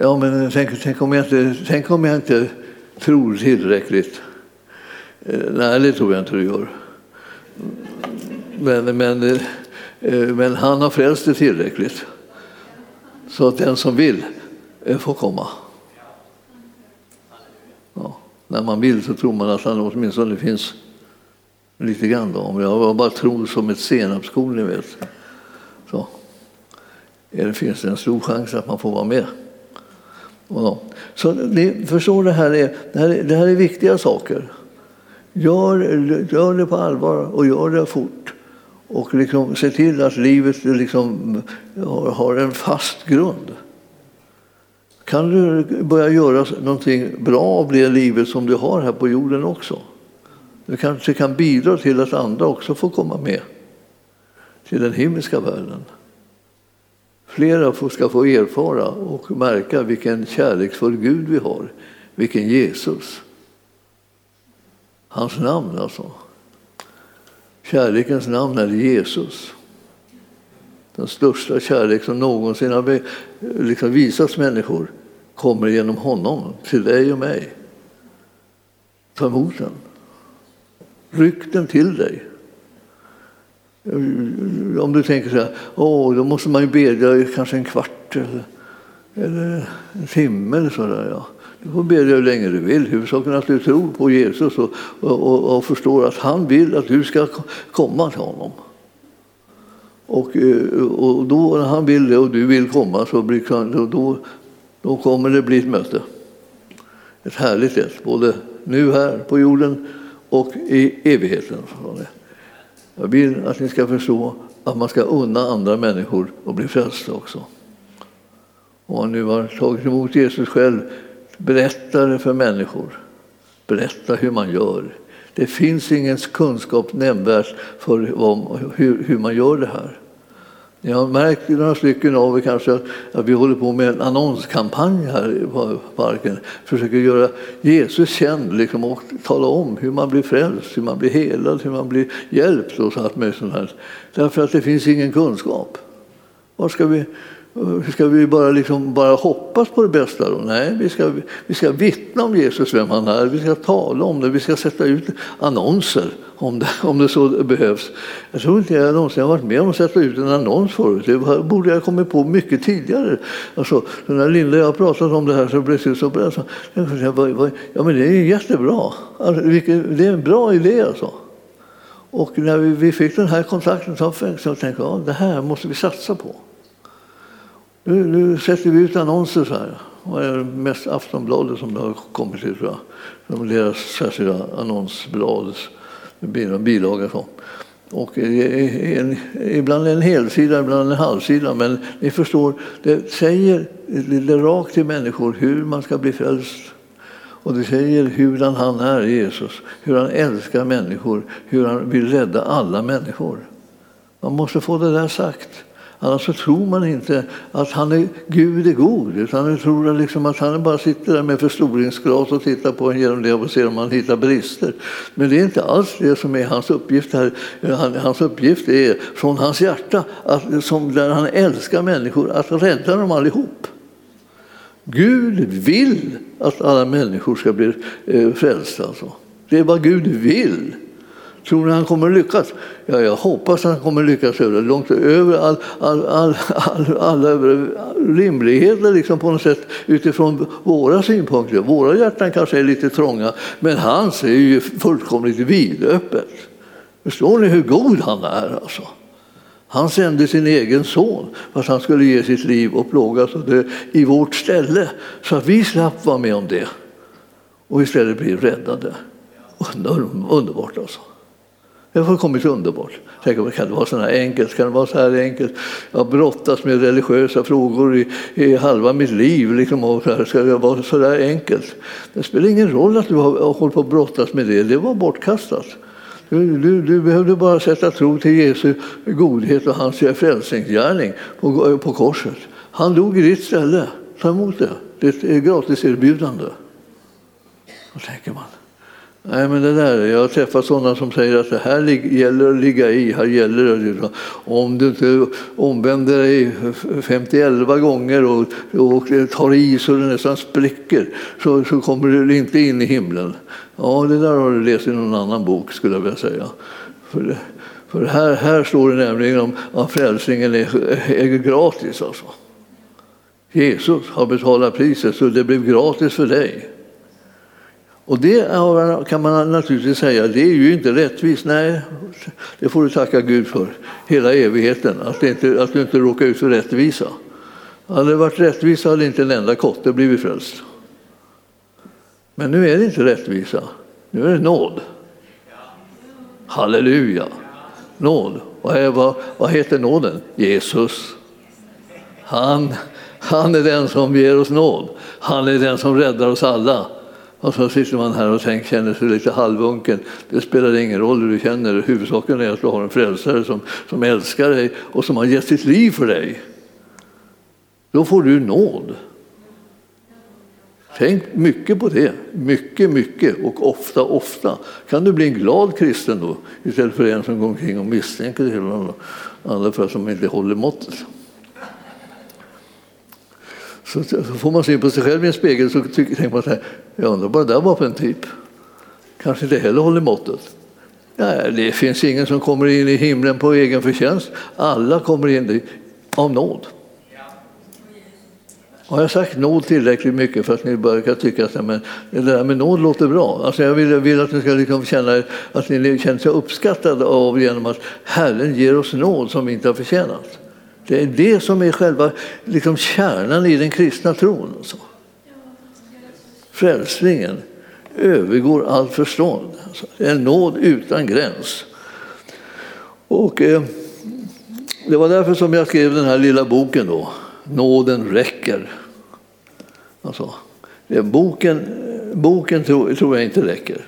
Ja, men tänk, tänk, om jag inte, tänk om jag inte tror tillräckligt. Eh, nej, det tror jag inte du gör. Men, men Eh, men han har frälst det tillräckligt så att den som vill eh, får komma. Ja, när man vill så tror man att han åtminstone finns lite grann. Då. Om jag bara tror som ett senapskorn, ni vet, så det finns det en stor chans att man får vara med. Så ni förstår, det här, är, det, här är, det här är viktiga saker. Gör, gör det på allvar och gör det fort och liksom se till att livet liksom har en fast grund. Kan du börja göra någonting bra av det livet som du har här på jorden också? Du kanske kan bidra till att andra också får komma med till den himmelska världen. Flera ska få erfara och märka vilken kärleksfull Gud vi har. Vilken Jesus! Hans namn alltså. Kärlekens namn är Jesus. Den största kärlek som någonsin har liksom visats människor kommer genom honom till dig och mig. Ta emot den. Ryck den till dig. Om du tänker så här, åh, då måste man ju bedja kanske en kvart eller, eller en timme eller så där, ja. Du får bedja hur länge du vill. Huvudsaken är att du tror på Jesus och, och, och, förstår att han vill att du ska komma till honom. Och, eh, och då när han vill det och du vill komma så blir, då, då kommer det bli ett möte. Ett härligt ett, både nu här på jorden och i evigheten. Jag vill att ni ska förstå att man ska unna andra människor att bli frälsta också. Om man nu har tagit emot Jesus själv, berätta det för människor. Berätta hur man gör. Det finns ingen kunskap nämnvärt för hur, hur man gör det här. Ni har märkt, några stycken av er kanske, att vi håller på med en annonskampanj här i parken. Försöker göra Jesus känd liksom, och tala om hur man blir frälst, hur man blir helad, hur man blir hjälpt. Och så med sånt här. Därför att det finns ingen kunskap. Var ska vi, Eh, ska vi bara, liksom bara hoppas på det bästa? Då? Nej, vi ska, vi ska vittna om Jesus, vem han är. Vi ska tala om det. Vi ska sätta ut annonser om det, om det så behövs. Jag tror inte jag någonsin har varit med om att sätta ut en annons förut. Det borde jag ha kommit på mycket tidigare. Alltså, när Linda och jag pratade pratat om det här så plötsligt så började jag ja men det är jättebra. Alltså, det är en bra idé alltså. Och när vi fick den här kontakten så tänkte jag att det här måste vi satsa på. Nu, nu sätter vi ut annonser så här. Det är mest Aftonbladet som det har kommit till tror jag. Deras särskilda annonsblad, bilaga. Så. Och en, ibland en helsida, ibland en halvsida. Men ni förstår, det säger det rakt till människor hur man ska bli frälst. Och det säger hurdan han är, Jesus. Hur han älskar människor, hur han vill rädda alla människor. Man måste få det där sagt. Annars så tror man inte att han är, Gud är god, utan man tror liksom att han bara sitter där med förstoringsglas och tittar på en genom det och ser om han hittar brister. Men det är inte alls det som är hans uppgift här. Hans uppgift är från hans hjärta, att, som där han älskar människor, att rädda dem allihop. Gud vill att alla människor ska bli eh, frälsta. Alltså. Det är vad Gud vill. Tror ni han kommer att lyckas? Ja, jag hoppas att han kommer att lyckas över, långt över all, all, all, all, alla rimligheter liksom på något sätt utifrån våra synpunkter. Våra hjärtan kanske är lite trånga, men hans är ju fullkomligt vidöppet. Förstår ni hur god han är? Alltså? Han sände sin egen son för att han skulle ge sitt liv och plågas och dö i vårt ställe så att vi slapp vara med om det och istället bli räddade. Underbart alltså. Det har kommit underbart. Tänk, kan det vara så här enkelt? Kan det vara så här enkelt? Jag har brottats med religiösa frågor i, i halva mitt liv. Liksom, och så här, ska det vara så där enkelt? Det spelar ingen roll att du har hållit på att brottas med det. Det var bortkastat. Du, du, du behövde bara sätta tro till Jesu godhet och hans frälsningsgärning på, på korset. Han dog i ditt ställe. Ta emot det. Det är ett gratiserbjudande. Vad tänker man? Nej, men det där, jag har träffat sådana som säger att det här gäller att ligga i, här gäller det. Om du inte omvänder dig 51 gånger och, och tar i så det nästan spricker så, så kommer du inte in i himlen. Ja, det där har du läst i någon annan bok skulle jag vilja säga. För, för här, här står det nämligen om att frälsningen är, är gratis. Alltså. Jesus har betalat priset så det blev gratis för dig. Och det kan man naturligtvis säga, det är ju inte rättvist. Nej, det får du tacka Gud för hela evigheten, att, inte, att du inte råkar ut för rättvisa. Hade det varit rättvisa hade inte en enda kotte blivit frälst. Men nu är det inte rättvisa, nu är det nåd. Halleluja! Nåd. Vad, är, vad, vad heter nåden? Jesus. Han, han är den som ger oss nåd. Han är den som räddar oss alla. Och så sitter man här och tänker, känner sig lite halvunken. Det spelar ingen roll hur du känner Huvudsaken är att du har en frälsare som, som älskar dig och som har gett sitt liv för dig. Då får du nåd. Tänk mycket på det. Mycket, mycket och ofta, ofta. Kan du bli en glad kristen då istället för en som går omkring och misstänker alla andra för att de inte håller måttet. Så, så får man se på sig själv i en spegel så tänker man så här, jag undrar vad det där var för en typ. Kanske inte heller håller måttet. Nej, det finns ingen som kommer in i himlen på egen förtjänst. Alla kommer in av nåd. Har jag sagt nåd tillräckligt mycket för att ni börjar tycka att men, det där med nåd låter bra? Alltså jag vill, vill att ni ska liksom känna att ni känner sig uppskattade av genom att Herren ger oss nåd som vi inte har förtjänat. Det är det som är själva liksom, kärnan i den kristna tron. Alltså. Frälsningen övergår allt förstånd. Alltså, en nåd utan gräns. Och, eh, det var därför som jag skrev den här lilla boken då, Nåden räcker. Alltså, boken boken tror, tror jag inte räcker.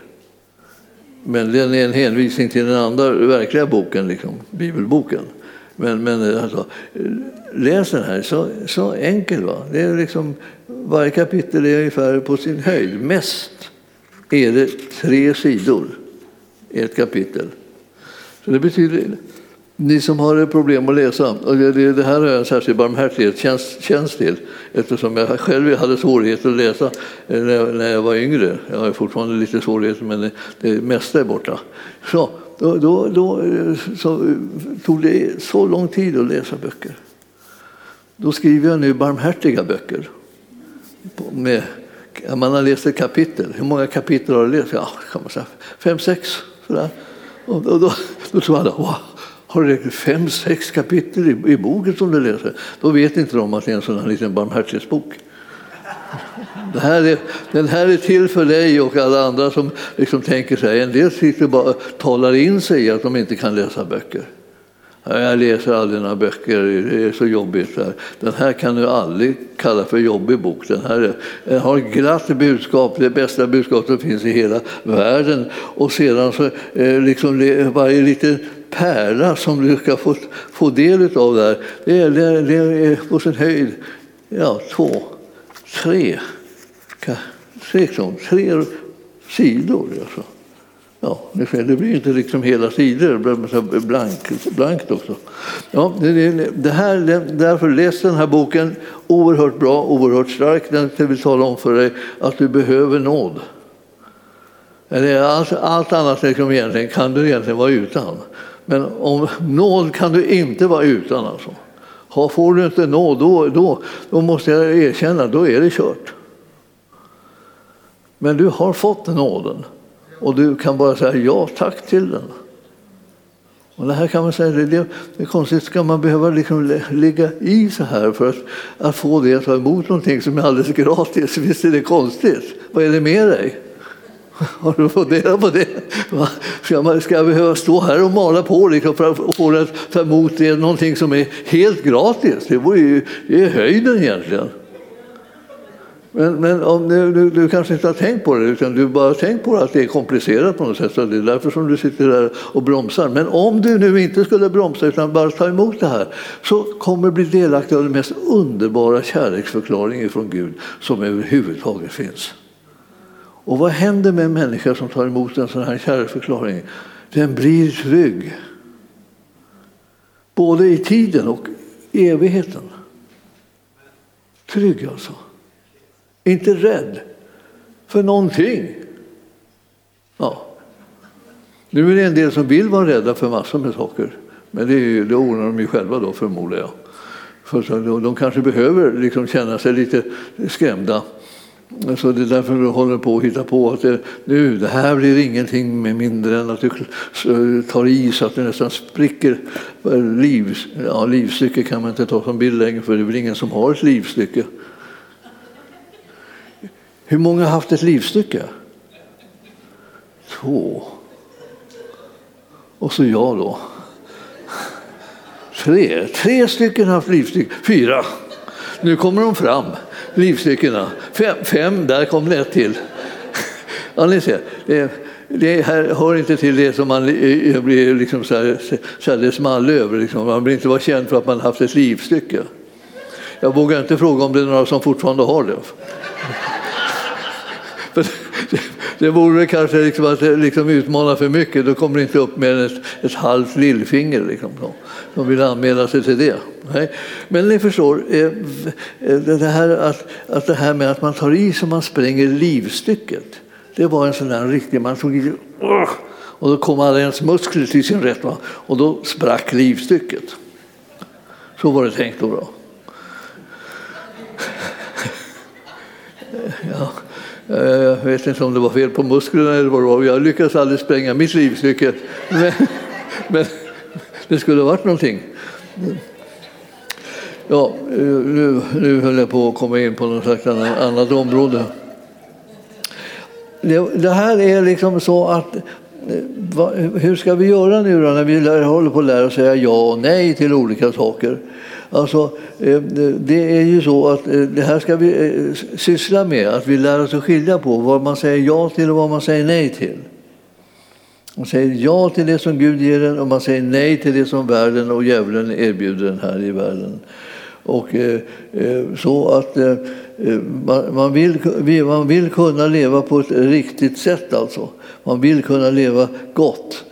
Men den är en hänvisning till den andra verkliga boken, liksom, bibelboken. Men, men eh, alltså, läs den här, så, så enkel. Va? Det är liksom, varje kapitel är ungefär på sin höjd. Mest är det tre sidor i ett kapitel. Så det betyder, ni som har problem att läsa, och det, det här har jag en särskild barmhärtighetstjänst till eftersom jag själv hade svårigheter att läsa eh, när jag var yngre. Jag har fortfarande lite svårigheter men det, det mesta är borta. Så, då, då, då så, tog det så lång tid att läsa böcker. Då skriver jag nu barmhärtiga böcker med man har läst ett kapitel. Hur många kapitel har du läst? Ja, kan man säga. Fem, sex. Sådär. Och då, då, då tror alla, wow, har du fem, sex kapitel i, i boken som du läser? Då vet inte de att det är en sån här liten barmhärtighetsbok. Det här är, den här är till för dig och alla andra som liksom tänker sig. En del sitter bara och talar in sig i att de inte kan läsa böcker. Jag läser aldrig några böcker, det är så jobbigt. Den här kan du aldrig kalla för jobbig bok. Den här har ett glatt budskap, det bästa budskapet som finns i hela världen. Och sedan så eh, liksom varje liten pärla som du ska få, få del av där, det är, det är på sin höjd ja, två, tre, tre, tre sidor. Alltså. Ja, det blir inte liksom hela sidor, det blir blankt, blankt också. Ja, det, det här, därför läs den här boken, oerhört bra, oerhört stark. Den vill tala om för dig att du behöver nåd. Allt, allt annat liksom egentligen kan du egentligen vara utan. Men om nåd kan du inte vara utan. Alltså. Får du inte nåd, då, då, då måste jag erkänna, då är det kört. Men du har fått nåden. Och du kan bara säga ja tack till den. Och det här kan man säga, det, det är konstigt, ska man behöva liksom ligga i så här för att, att få det att ta emot någonting som är alldeles gratis? Visst är det konstigt? Vad är det med dig? Har du funderat på det? Ska, man, ska jag behöva stå här och mala på liksom för att få det att ta emot det, någonting som är helt gratis? Det, vore ju, det är höjden egentligen. Men, men om du, du, du, kanske inte har tänkt på det, utan du bara har tänkt på att det är komplicerat på något sätt. Så det är därför som du sitter där och bromsar. Men om du nu inte skulle bromsa utan bara ta emot det här så kommer du bli delaktig av den mest underbara kärleksförklaringen från Gud som överhuvudtaget finns. Och vad händer med en människa som tar emot en sån här kärleksförklaring? Den blir trygg. Både i tiden och i evigheten. Trygg alltså. Inte rädd för någonting. Ja. Nu är det en del som vill vara rädda för massor med saker. Men det, är, det ordnar de ju själva då förmodar jag. För de kanske behöver liksom känna sig lite skrämda. Så det är därför du håller på att hitta på att det, nu, det här blir ingenting med mindre än att du tar i så att det nästan spricker. Liv, ja, livstycke kan man inte ta som bild längre för det är väl ingen som har ett livstycke. Hur många har haft ett livstycke? Två. Och så jag då. Tre. Tre stycken har haft livstycke. Fyra. Nu kommer de fram, livstyckena. Fem, fem där kom det ett till. Ja, ni ser. Det, det här hör inte till det som man eh, eh, blir liksom så här, så här, det small över. Liksom. Man blir inte vara känd för att man haft ett livstycke. Jag vågar inte fråga om det är några som fortfarande har det. det, vore kanske liksom att eh, liksom utmana för mycket. Då kommer det inte upp mer än ett, ett halvt lillfinger. Liksom, de vill anmäla sig till det. Nej. Men ni förstår, eh, eh, det här, att, att det här med att man tar i så man spränger livstycket. Det var en sån där riktig, man tog i, och då kom alla ens muskler till sin rätt va? och då sprack livstycket. Så var det tänkt då. då. Ja. Eh, jag vet inte om det var fel på musklerna eller vad det var. Jag lyckades aldrig spränga mitt livstycke. Men, men det skulle ha varit någonting. Ja, nu, nu höll jag på att komma in på något slags annat område. Det, det här är liksom så att eh, hur ska vi göra nu då när vi håller på att lära oss säga ja och nej till olika saker? Alltså, eh, det är ju så att eh, det här ska vi eh, syssla med, att vi lär oss att skilja på vad man säger ja till och vad man säger nej till. Man säger ja till det som Gud ger en och man säger nej till det som världen och djävulen erbjuder en här i världen. Och, så att man, vill, man vill kunna leva på ett riktigt sätt alltså. Man vill kunna leva gott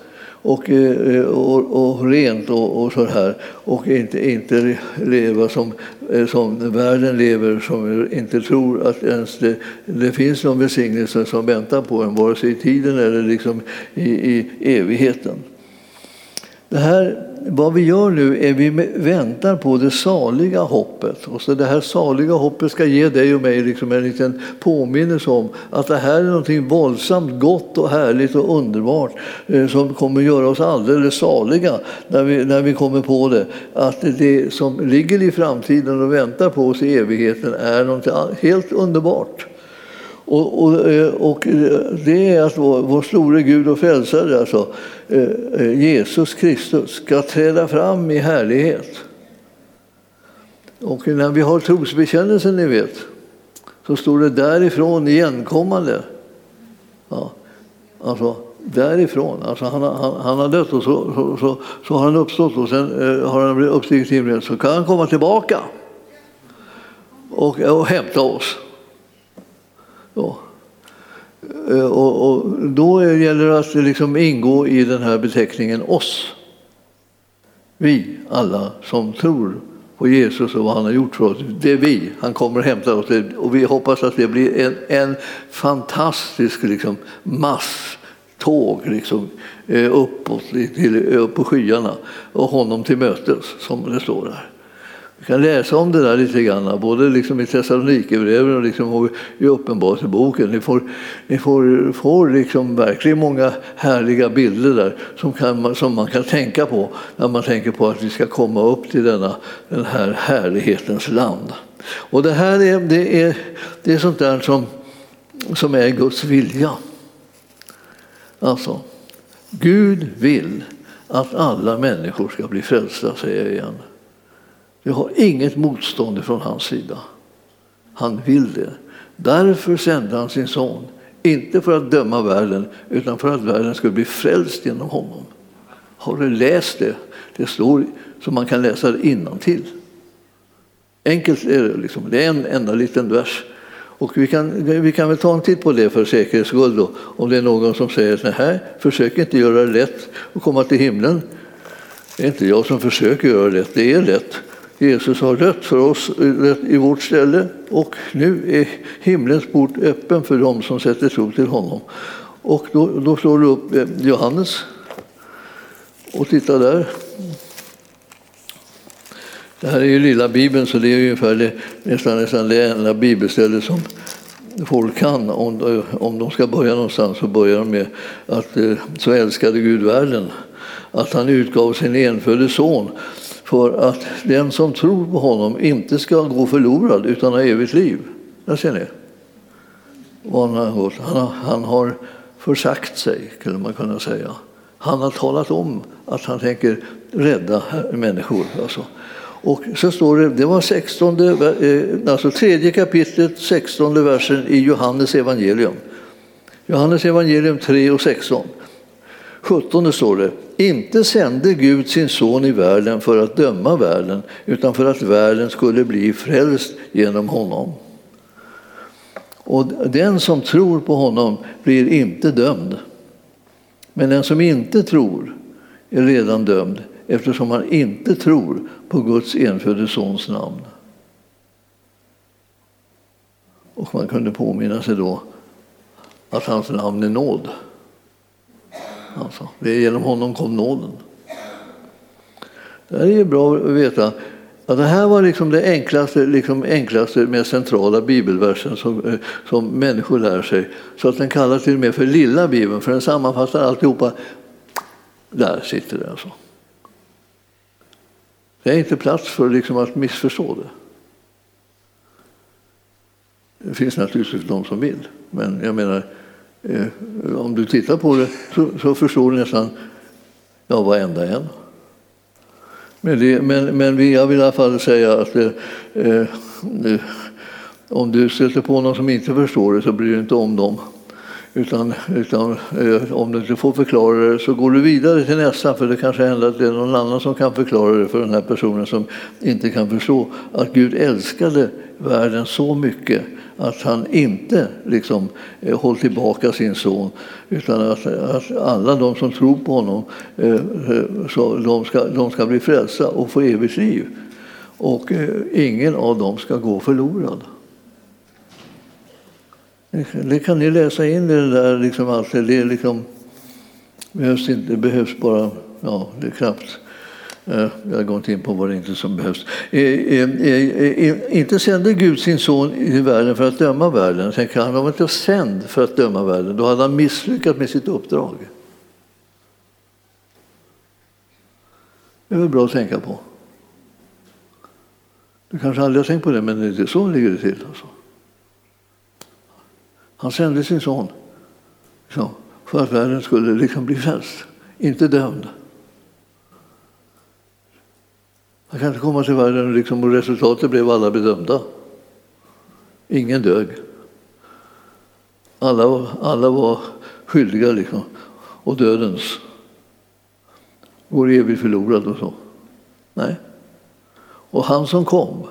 och, eh, eh, och, och rent och, och så här och inte, inte leva som, eh, som världen lever som inte tror att ens det, det finns någon välsignelse som väntar på en vare sig i tiden eller liksom i, i evigheten. Det här vad vi gör nu är att vi väntar på det saliga hoppet. Och så det här saliga hoppet ska ge dig och mig liksom en liten påminnelse om att det här är något våldsamt gott och härligt och underbart eh, som kommer göra oss alldeles saliga när vi, när vi kommer på det. Att det som ligger i framtiden och väntar på oss i evigheten är något helt underbart. Och, och, eh, och, eh, det är att vår, vår store Gud och frälsare, alltså, eh, Jesus Kristus, ska träda fram i härlighet. Och när vi har trosbekännelsen, ni vet, så står det därifrån igenkommande. Ja, alltså därifrån. Alltså han, han, han har dött och så, så, så, så, har han uppstått och sen eh, har han blivit uppstigit till himlen. Så kan han komma tillbaka och, och hämta oss. Ja. Eh, och, och, då gäller det att liksom ingå i den här beteckningen oss. Vi alla som tror på Jesus och vad han har gjort för oss. Det är vi. Han kommer och hämtar oss. Och vi hoppas att det blir en, en fantastisk liksom, masståg liksom, eh, uppåt till, upp på skyarna och honom till mötes, som det står där. Vi kan läsa om det där lite grann, både liksom i Thessalonikerbrevet och liksom i Uppenbarelseboken. Ni får, ni får, får liksom verkligen många härliga bilder där som, kan, som man kan tänka på när man tänker på att vi ska komma upp till denna, den här härlighetens land. Och det här är, det är, det är sånt där som, som är Guds vilja. Alltså, Gud vill att alla människor ska bli frälsta, säger jag igen. Vi har inget motstånd från hans sida. Han vill det. Därför sände han sin son, inte för att döma världen, utan för att världen skulle bli frälst genom honom. Har du läst det? Det står så man kan läsa det till. Enkelt är det. Liksom. Det är en enda liten vers. Och vi kan, vi kan väl ta en titt på det för säkerhets skull. Då. Om det är någon som säger nej, försök inte göra det lätt att komma till himlen. Det är inte jag som försöker göra det lätt, det är lätt. Jesus har dött för oss eh, i vårt ställe och nu är himlens port öppen för dem som sätter tro till honom. Och då, då slår du upp eh, Johannes och tittar där. Det här är ju lilla bibeln så det är ungefär det, nästan, nästan det enda bibelställe som folk kan. Om de, om de ska börja någonstans så börjar de med att så älskade Gud världen att han utgav sin enfödde son för att den som tror på honom inte ska gå förlorad utan ha evigt liv. Där ser ni. Han har, han, har, han har försagt sig, skulle man kunna säga. Han har talat om att han tänker rädda människor. Alltså. Och så står det, det var 16, eh, alltså tredje kapitlet, 16 versen i Johannes evangelium. Johannes evangelium 3 och 16. 17 står det, inte sände Gud sin son i världen för att döma världen utan för att världen skulle bli frälst genom honom. Och den som tror på honom blir inte dömd. Men den som inte tror är redan dömd eftersom han inte tror på Guds enfödde sons namn. Och man kunde påminna sig då att hans namn är nåd. Alltså, det är genom honom kom nåden. Det är bra att veta att det här var liksom det enklaste, liksom enklaste, mest centrala bibelversen som, eh, som människor lär sig. Så att den kallas till och med för lilla bibeln, för den sammanfattar alltihopa. Där sitter det alltså. Det är inte plats för liksom att missförstå det. Det finns naturligtvis de som vill, men jag menar, Eh, om du tittar på det så, så förstår du nästan ja, varenda en. Men, det, men, men jag vill i alla fall säga att eh, eh, om du stöter på någon som inte förstår det så bryr du inte om dem. Utan, utan eh, om du inte får förklara det så går du vidare till nästa för det kanske händer att det är någon annan som kan förklara det för den här personen som inte kan förstå att Gud älskade världen så mycket att han inte liksom eh, tillbaka sin son utan att, att alla de som tror på honom eh, eh, så de, ska, de ska bli frälsta och få evigt liv. Och eh, ingen av dem ska gå förlorad. Det kan ni läsa in i det där. Liksom, allt. det liksom, behövs inte, det behövs bara, ja, det är knappt. Eh, jag går inte in på vad det inte som behövs. Eh, eh, inte sände Gud sin son i världen för att döma världen. Tänker, han var inte sänd för att döma världen. Då hade han misslyckats med sitt uppdrag. Det är väl bra att tänka på. Du kanske aldrig har tänkt på det, men det är så ligger det till. Alltså. Han sände sin son liksom, för att världen skulle liksom bli frälst, inte dömd. Han kan inte komma till världen liksom, och resultatet blev alla bedömda. Ingen dög. Alla, alla var skyldiga liksom. och dödens. Går evigt förlorad och så. Nej. Och han som kom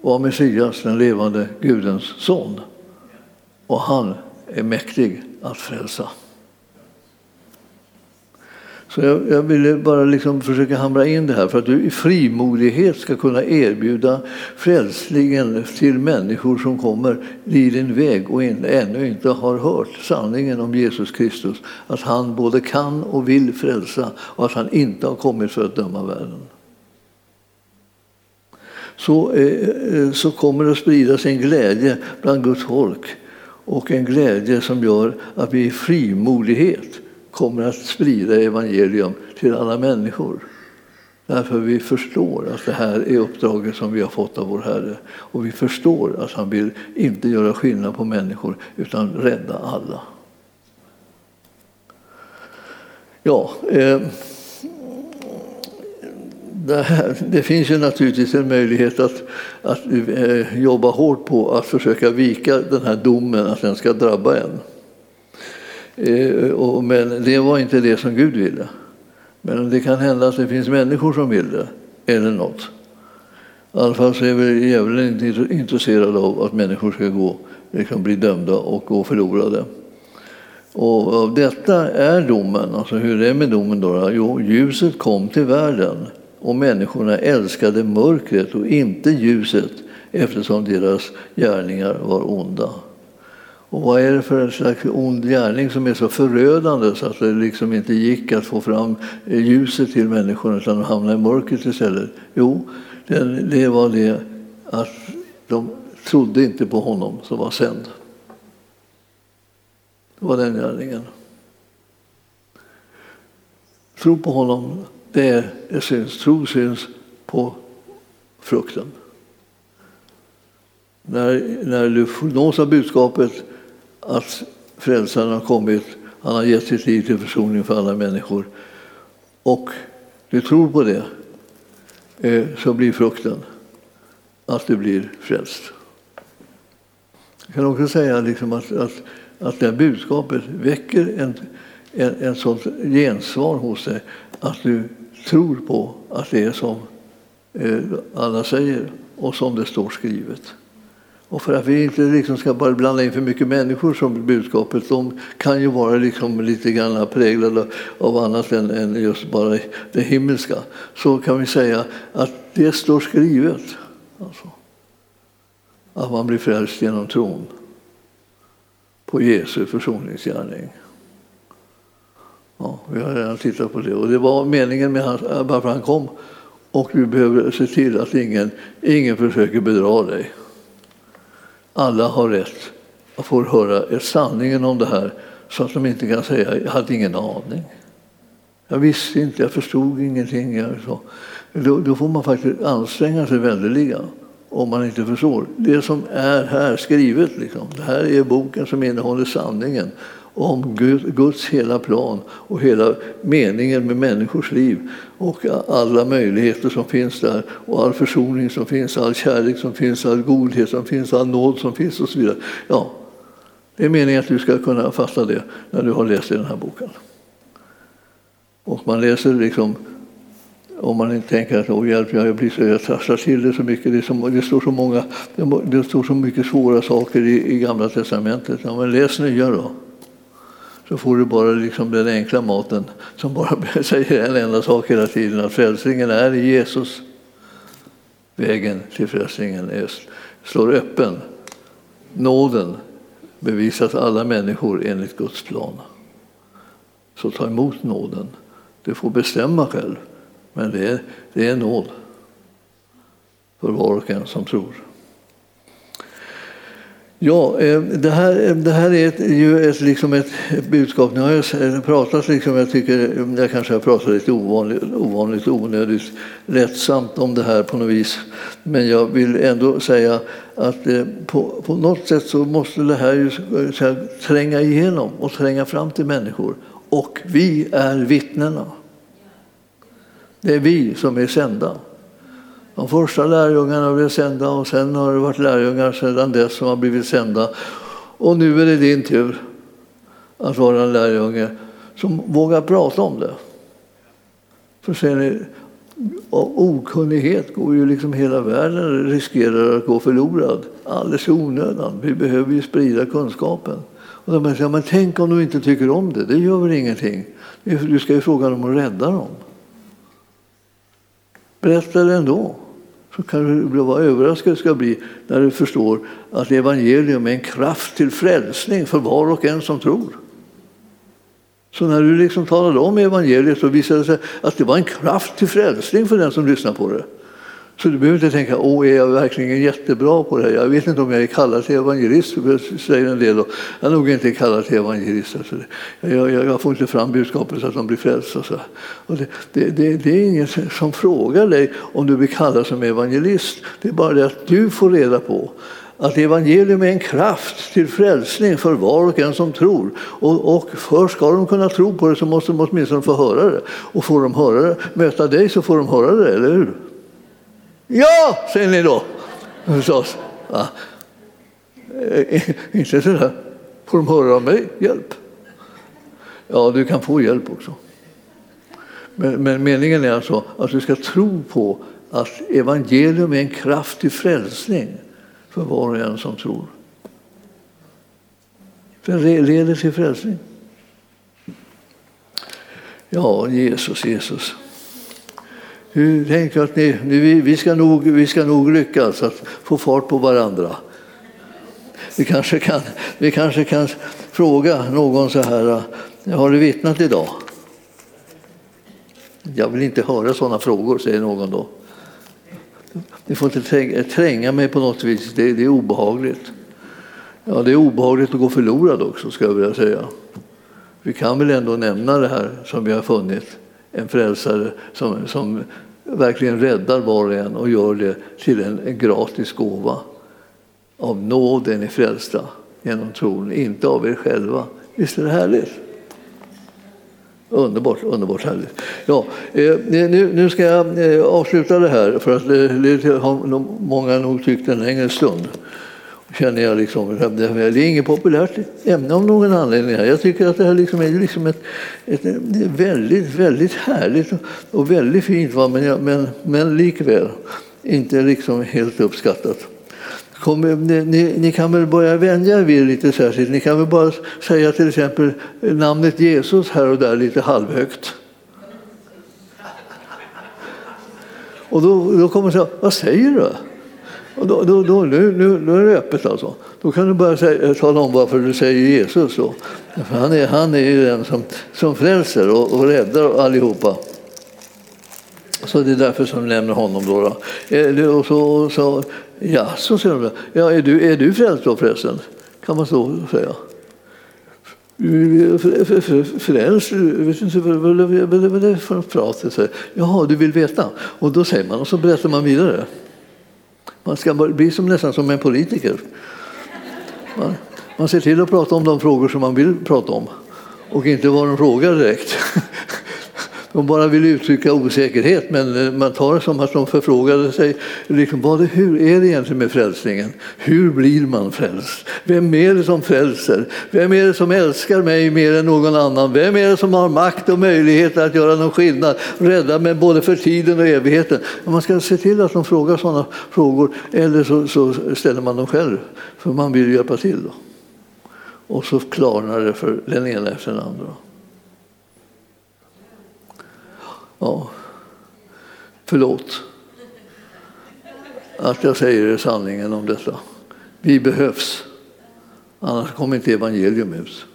var Messias, den levande Gudens son. Och han är mäktig att frälsa. Så jag, jag ville bara liksom försöka hamra in det här för att du i frimodighet ska kunna erbjuda frälsningen till människor som kommer i din väg och in, ännu inte har hört sanningen om Jesus Kristus. Att han både kan och vill frälsa och att han inte har kommit för att döma världen så, eh, eh, så kommer det att spridas en glädje bland Guds folk och en glädje som gör att vi i frimodighet kommer att sprida evangelium till alla människor. Därför vi förstår att det här är uppdraget som vi har fått av vår Herre. Och vi förstår att han vill inte göra skillnad på människor utan rädda alla. Ja, eh, det, här, det finns ju naturligtvis en möjlighet att, att eh, jobba hårt på att försöka vika den här domen, att den ska drabba en. Eh, och, men det var inte det som Gud ville. Men det kan hända att det finns människor som vill det, eller något. I alla fall så är väl djävulen inte intresserad av att människor ska gå, liksom bli dömda och gå förlorade. Och av detta är domen, alltså hur det är med domen då? Jo, ljuset kom till världen och människorna älskade mörkret och inte ljuset eftersom deras gärningar var onda. Och vad är det för en slags ond gärning som är så förödande så att det liksom inte gick att få fram ljuset till människorna utan de hamnade i mörkret istället? Jo, det var det att de trodde inte på honom som var sänd. Det var den gärningen. Tro på honom det är syns. Tro syns på frukten. När, när du nås av budskapet att frälsaren har kommit, han har gett sitt liv till försoning för alla människor och du tror på det, eh, så blir frukten att du blir frälst. Jag kan också säga liksom att, att, att det budskapet väcker en, en, en sånt gensvar hos dig att du tror på att det är som eh, alla säger och som det står skrivet. Och för att vi inte liksom ska bara blanda in för mycket människor som budskapet, de kan ju vara liksom lite grann präglade av annat än, än just bara det himmelska, så kan vi säga att det står skrivet. Alltså, att man blir frälst genom tron på Jesu försoningsgärning. Ja, vi har redan tittat på det. Och det var meningen med hans, eh, varför han kom. Och vi behöver se till att ingen, ingen försöker bedra dig. Alla har rätt att få höra sanningen om det här så att de inte kan säga jag hade ingen aning. Jag visste inte, jag förstod ingenting. Så. Då, då får man faktiskt anstränga sig väldeliga, om man inte förstår. Det som är här skrivet, liksom. det här är boken som innehåller sanningen om Guds hela plan och hela meningen med människors liv och alla möjligheter som finns där och all försoning som finns, all kärlek som finns, all godhet som finns, all nåd som finns och så vidare. Ja, det är meningen att du ska kunna fatta det när du har läst i den här boken. Och man läser liksom om man inte tänker att åh hjälp, jag, blir så, jag trasslar till det så mycket. Det, så, det, står så många, det står så mycket svåra saker i, i Gamla testamentet. Ja, men läs nya då så får du bara liksom den enkla maten som bara säger en enda sak hela tiden, att frälsningen är i Jesus. Vägen till frälsningen är, slår öppen. Nåden bevisas alla människor enligt Guds plan. Så ta emot nåden. Du får bestämma själv, men det är, det är nåd för var och en som tror. Ja, eh, det här, eh, det här är ett, ju ett, liksom ett budskap. Nu har jag eh, pratat, liksom, jag tycker mm, jag kanske har pratat lite ovanligt, ovanligt onödigt lättsamt om det här på något vis. Men jag vill ändå säga att eh, på, på något sätt så måste det här ju här, tränga igenom och tränga fram till människor. Och vi är vittnena. Det är vi som är sända. De första lärjungarna blev sända och sen har det varit lärjungar sedan dess som har blivit sända. Och nu är det din tur att vara en lärjunge som vågar prata om det. För ser ni, av okunnighet går ju liksom hela världen riskerar att gå förlorad alldeles i onödan. Vi behöver ju sprida kunskapen. Och de säger, men tänk om de inte tycker om det, det gör väl ingenting. Du ska ju fråga dem att rädda dem. Berätta det ändå så kan du vara överraskad ska bli när du förstår att evangelium är en kraft till frälsning för var och en som tror. Så när du liksom talade om evangeliet så visade det sig att det var en kraft till frälsning för den som lyssnar på det. Så du behöver inte tänka, åh, är jag verkligen jättebra på det här? Jag vet inte om jag är kallad till evangelist, säger en del. Jag är nog inte kallad till evangelist. Alltså jag, jag, jag, får inte fram budskapet så att de blir frälsta. Så. Och det, det, det, det, är ingen som frågar dig om du blir kallad som evangelist. Det är bara det att du får reda på att evangelium är en kraft till frälsning för var och en som tror. Och, och för ska de kunna tro på det så måste de åtminstone få höra det. Och får de höra det, möta dig så får de höra det, eller hur? Ja, säger ni då förstås. Ja. Eh, inte så där. Får de höra av mig? Hjälp. Ja, du kan få hjälp också. Men, men meningen är alltså att du ska tro på att evangelium är en kraft till frälsning för var och en som tror. Det leder till frälsning. Ja, Jesus, Jesus. Hur tänker att ni, ni, vi, ska nog, vi ska nog lyckas att få fart på varandra. Vi kanske kan, vi kanske kan fråga någon så här, har du vittnat idag? Jag vill inte höra sådana frågor, säger någon då. Ni får inte tränga mig på något vis, det, det är obehagligt. Ja, det är obehagligt att gå förlorad också, ska jag vilja säga. Vi kan väl ändå nämna det här som vi har funnit en frälsare som, som verkligen räddar var och en och gör det till en, en gratis gåva. Av nåden är frälsta genom tron, inte av er själva. Visst är det härligt? Underbart, underbart härligt. Ja, eh, nu, nu ska jag eh, avsluta det här för att eh, det har många nog tyckt en längre stund känner jag liksom, det är inget populärt ämne av någon anledning. Jag tycker att det här liksom är liksom ett, ett, ett väldigt, väldigt härligt och väldigt fint, va? Men, men, men likväl inte liksom helt uppskattat. Kom, ni, ni, ni, kan väl börja vänja er vid lite särskilt. Ni kan väl bara säga till exempel namnet Jesus här och där lite halvhögt. Och då, då kommer man säga, vad säger du? Och då, då, då, nu, nu, nu är det öppet alltså. Då kan du börja säga, tala om varför du säger Jesus. Då. För han, är, han är ju den som, som frälser och, och räddar allihopa. Så det är därför som du nämner honom. Då, då. Och så, så, ja, så säger de, ja, är, du, är du frälst då förresten? Kan man så säga. Frälst, vet inte vad är det för prat? Jaha, du vill veta? Och då säger man och så berättar man vidare. Man ska bli som, nästan som en politiker. Man, man ser till att prata om de frågor som man vill prata om och inte vad de frågar direkt. De bara vill uttrycka osäkerhet, men eh, man tar det som att de förfrågade sig liksom, vad, hur är det egentligen med frälsningen? Hur blir man frälst? Vem är det som frälser? Vem är det som älskar mig mer än någon annan? Vem är det som har makt och möjlighet att göra någon skillnad? Rädda mig både för tiden och evigheten. Man ska se till att de frågar sådana frågor, eller så, så ställer man dem själv, för man vill hjälpa till. Då. Och så klarnar det för den ena efter den andra. Ja, förlåt att jag säger sanningen om detta. Vi behövs, annars kommer inte evangelium ut.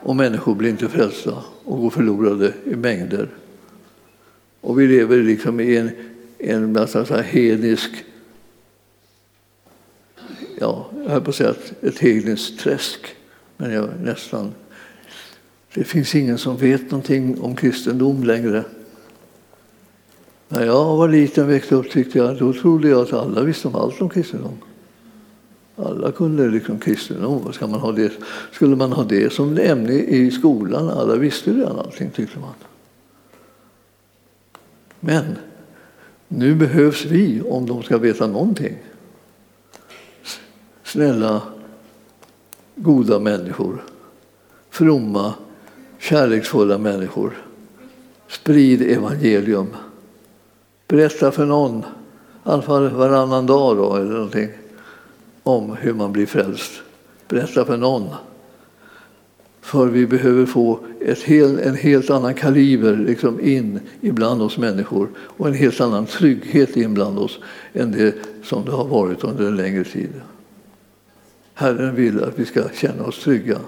Och människor blir inte frälsta och går förlorade i mängder. Och vi lever liksom i en, en massa så här hednisk, ja, jag höll på att säga ett, ett hedniskt träsk, men jag nästan det finns ingen som vet någonting om kristendom längre. När jag var liten och växte upp tyckte jag, då trodde jag att alla visste om allt om kristendom. Alla kunde liksom kristendom. Ska man ha det? Skulle man ha det som ämne i skolan? Alla visste redan allting, tyckte man. Men nu behövs vi om de ska veta någonting. Snälla, goda människor, fromma kärleksfulla människor. Sprid evangelium. Berätta för någon, i alla fall varannan dag då, eller någonting, om hur man blir frälst. Berätta för någon. För vi behöver få ett hel, en helt annan kaliber liksom in ibland oss människor och en helt annan trygghet in bland oss än det som det har varit under en längre tid. Herren vill att vi ska känna oss trygga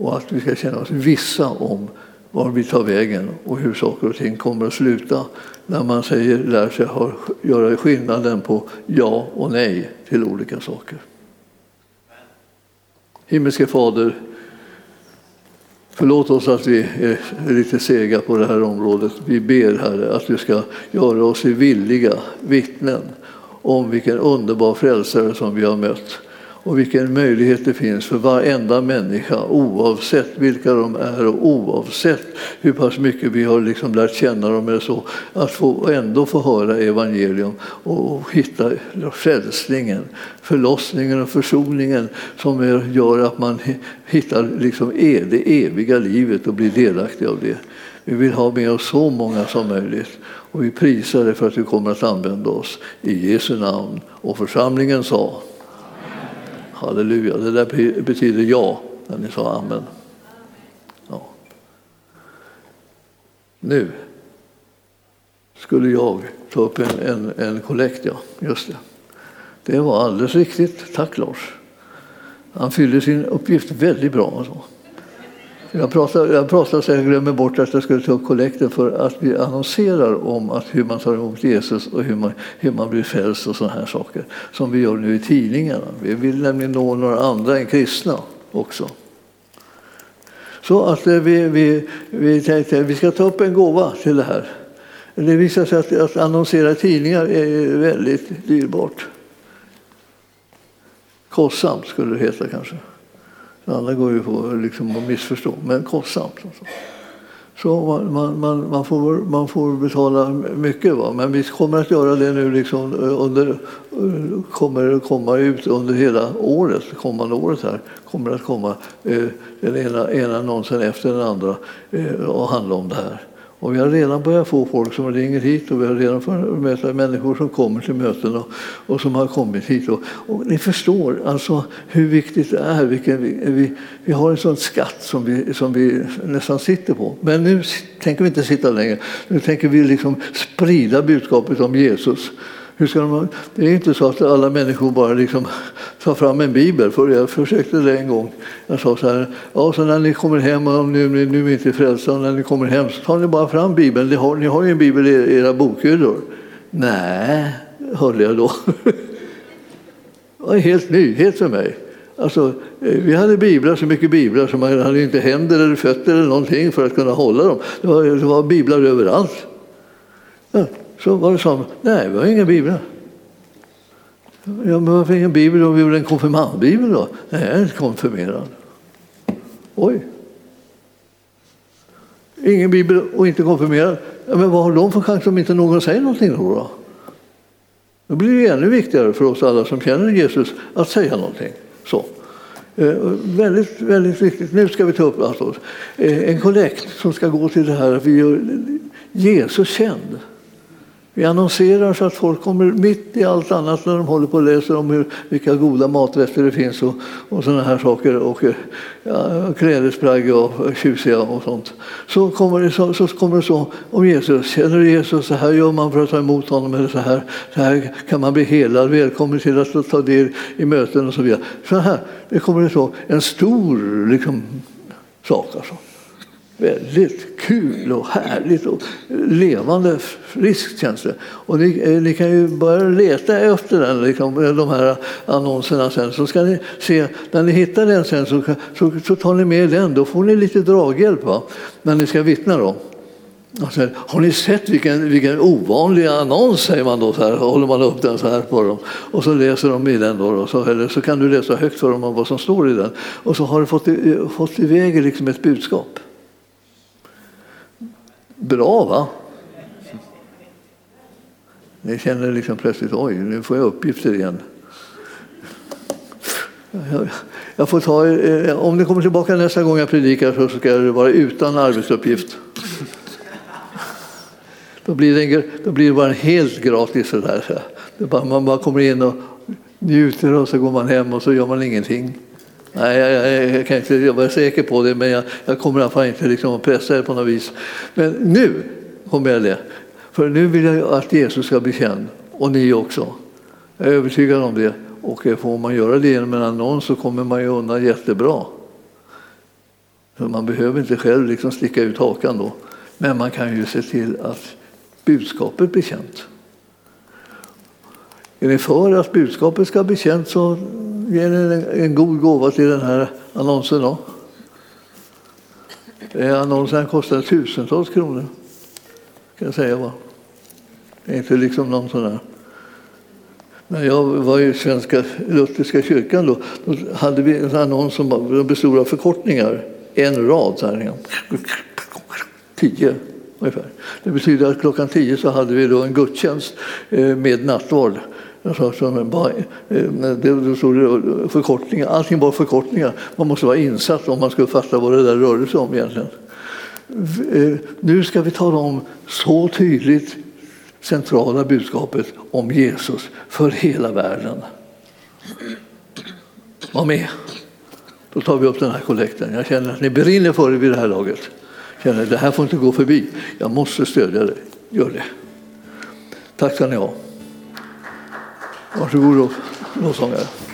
och att vi ska känna oss vissa om var vi tar vägen och hur saker och ting kommer att sluta när man säger, lär sig göra skillnaden på ja och nej till olika saker. Himmelske Fader, förlåt oss att vi är lite sega på det här området. Vi ber Herre att du ska göra oss villiga vittnen om vilken underbar frälsare som vi har mött och vilken möjlighet det finns för varenda människa oavsett vilka de är och oavsett hur pass mycket vi har liksom lärt känna dem eller så, att få, ändå få höra evangelium och hitta frälsningen, förlossningen och försoningen som gör att man hittar liksom e-, det eviga livet och blir delaktig av det. Vi vill ha med oss så många som möjligt och vi prisar dig för att du kommer att använda oss. I Jesu namn. Och församlingen sa Halleluja, det där betyder ja när ni sa amen. Ja. Nu skulle jag ta upp en, en, en kollekt, ja. Just det. Det var alldeles riktigt. Tack Lars. Han fyllde sin uppgift väldigt bra. Alltså. Jag pratar, jag pratar så jag glömmer bort att jag skulle ta upp kollekten för att vi annonserar om att hur man tar emot Jesus och hur man, hur man blir frälst och sådana här saker. Som vi gör nu i tidningarna. Vi vill nämligen nå några andra än kristna också. Så att eh, vi, vi, vi tänkte att vi ska ta upp en gåva till det här. Det visar sig att, att annonsera tidningar är väldigt dyrbart. Kostsamt skulle det heta kanske. Alla går ju på liksom att missförstå, men kostsamt. Alltså. Så man, man, man, man, får, man får betala mycket, va? men vi kommer att göra det nu liksom eh, under, eh, kommer att komma ut under hela året, kommande året här, kommer att komma eh, den ena, ena annonsen efter den andra eh, och handla om det här. Och vi har redan börjat få folk som ringer hit och vi har redan mött möta människor som kommer till möten och, och som har kommit hit. Och, och, ni förstår alltså hur viktigt det är. Vilken, vi, vi, vi har en sån skatt som vi, som vi nästan sitter på. Men nu tänker vi inte sitta längre. Nu tänker vi liksom sprida budskapet om Jesus. Hur ska de, det är inte så att alla människor bara liksom tar fram en bibel. För jag försökte det en gång. Jag sa så här, ja, så när ni kommer hem, och nu, nu är inte frälsta, när ni kommer hem så tar ni bara fram bibeln. Ni har, ni har ju en bibel i era bokhyllor. Nej, hörde jag då. Det var en helt nyhet för mig. Alltså, eh, vi hade biblar, så mycket biblar så man hade inte händer eller fötter eller någonting för att kunna hålla dem. Det var, det var biblar överallt. Ja, så var det så, nej, vi har inga biblar. Ja, men varför ingen bibel då? Vi gjorde en konfirmandbibel då? Nej, jag är inte konfirmerad. Oj. Ingen bibel och inte konfirmerad. Ja, men vad har de för chans om inte någon säger någonting då? Då, då blir det ännu viktigare för oss alla som känner Jesus att säga någonting. Så. Eh, väldigt, väldigt viktigt. Nu ska vi ta upp alltså, eh, en kollekt som ska gå till det här att vi gör Jesus känd. Vi annonserar så att folk kommer mitt i allt annat när de håller på och läser om hur, vilka goda maträtter det finns och, och sådana här saker och eh, ja, klädesplagg och tjusiga och sånt. Så kommer, det så, så kommer det så om Jesus. Känner du Jesus? Så här gör man för att ta emot honom. Eller så här, så här kan man bli helad. Välkommen till att ta del i möten och så vidare. Så här, det kommer det så en stor liksom, sak. Alltså väldigt kul och härligt och levande, friskt känns det. Och ni, eh, ni, kan ju börja leta efter den, liksom, eh, de här annonserna sen. Så ska ni se, när ni hittar den sen så, så, så tar ni med den. Då får ni lite draghjälp va? när ni ska vittna. Då. Alltså, har ni sett vilken, vilken ovanlig annons, säger man då, så här, håller man upp den så här på dem. Och så läser de i den, då, så, eller så kan du läsa högt för dem vad som står i den. Och så har du fått, fått iväg liksom ett budskap. Bra va? Ni känner liksom plötsligt, oj, nu får jag uppgifter igen. Jag får ta, eh, om ni kommer tillbaka nästa gång jag predikar så ska det vara utan arbetsuppgift. Då blir det, då blir det bara helt gratis. Så där. man bara kommer in och njuter och så går man hem och så gör man ingenting. Nej, jag, jag, jag, kan inte vara säker på det, men jag, jag kommer i alla fall inte liksom att pressa er på något vis. Men nu kommer jag det. För nu vill jag att Jesus ska bli känd, och ni också. Jag är övertygad om det. Och får man göra det genom en annons så kommer man ju undan jättebra. Så man behöver inte själv liksom sticka ut hakan då. Men man kan ju se till att budskapet blir känt. Är ni för att budskapet ska bli känt så ger en, en god gåva till den här annonsen. Då. Annonsen kostar tusentals kronor. Kan jag säga va? Det är inte liksom någon sån där. När jag var i Svenska Lutherska kyrkan då, då hade vi en annons som bestod av förkortningar. En rad. Så här. Liksom. Tio ungefär. Det betyder att klockan tio så hade vi då en gudstjänst eh, med nattvard. Alltså, bara, eh, det stod eh, förkortningar, allting var förkortningar. Man måste vara insatt om man skulle fatta vad det där rörde sig om egentligen. Eh, nu ska vi tala om så tydligt centrala budskapet om Jesus för hela världen. Var med. Då tar vi upp den här kollekten. Jag känner att ni brinner för det vid det här laget. Jag känner att det här får inte gå förbi. Jag måste stödja dig. Gör det. Tack ska ni ha. Bonjour, bonjour. Nous.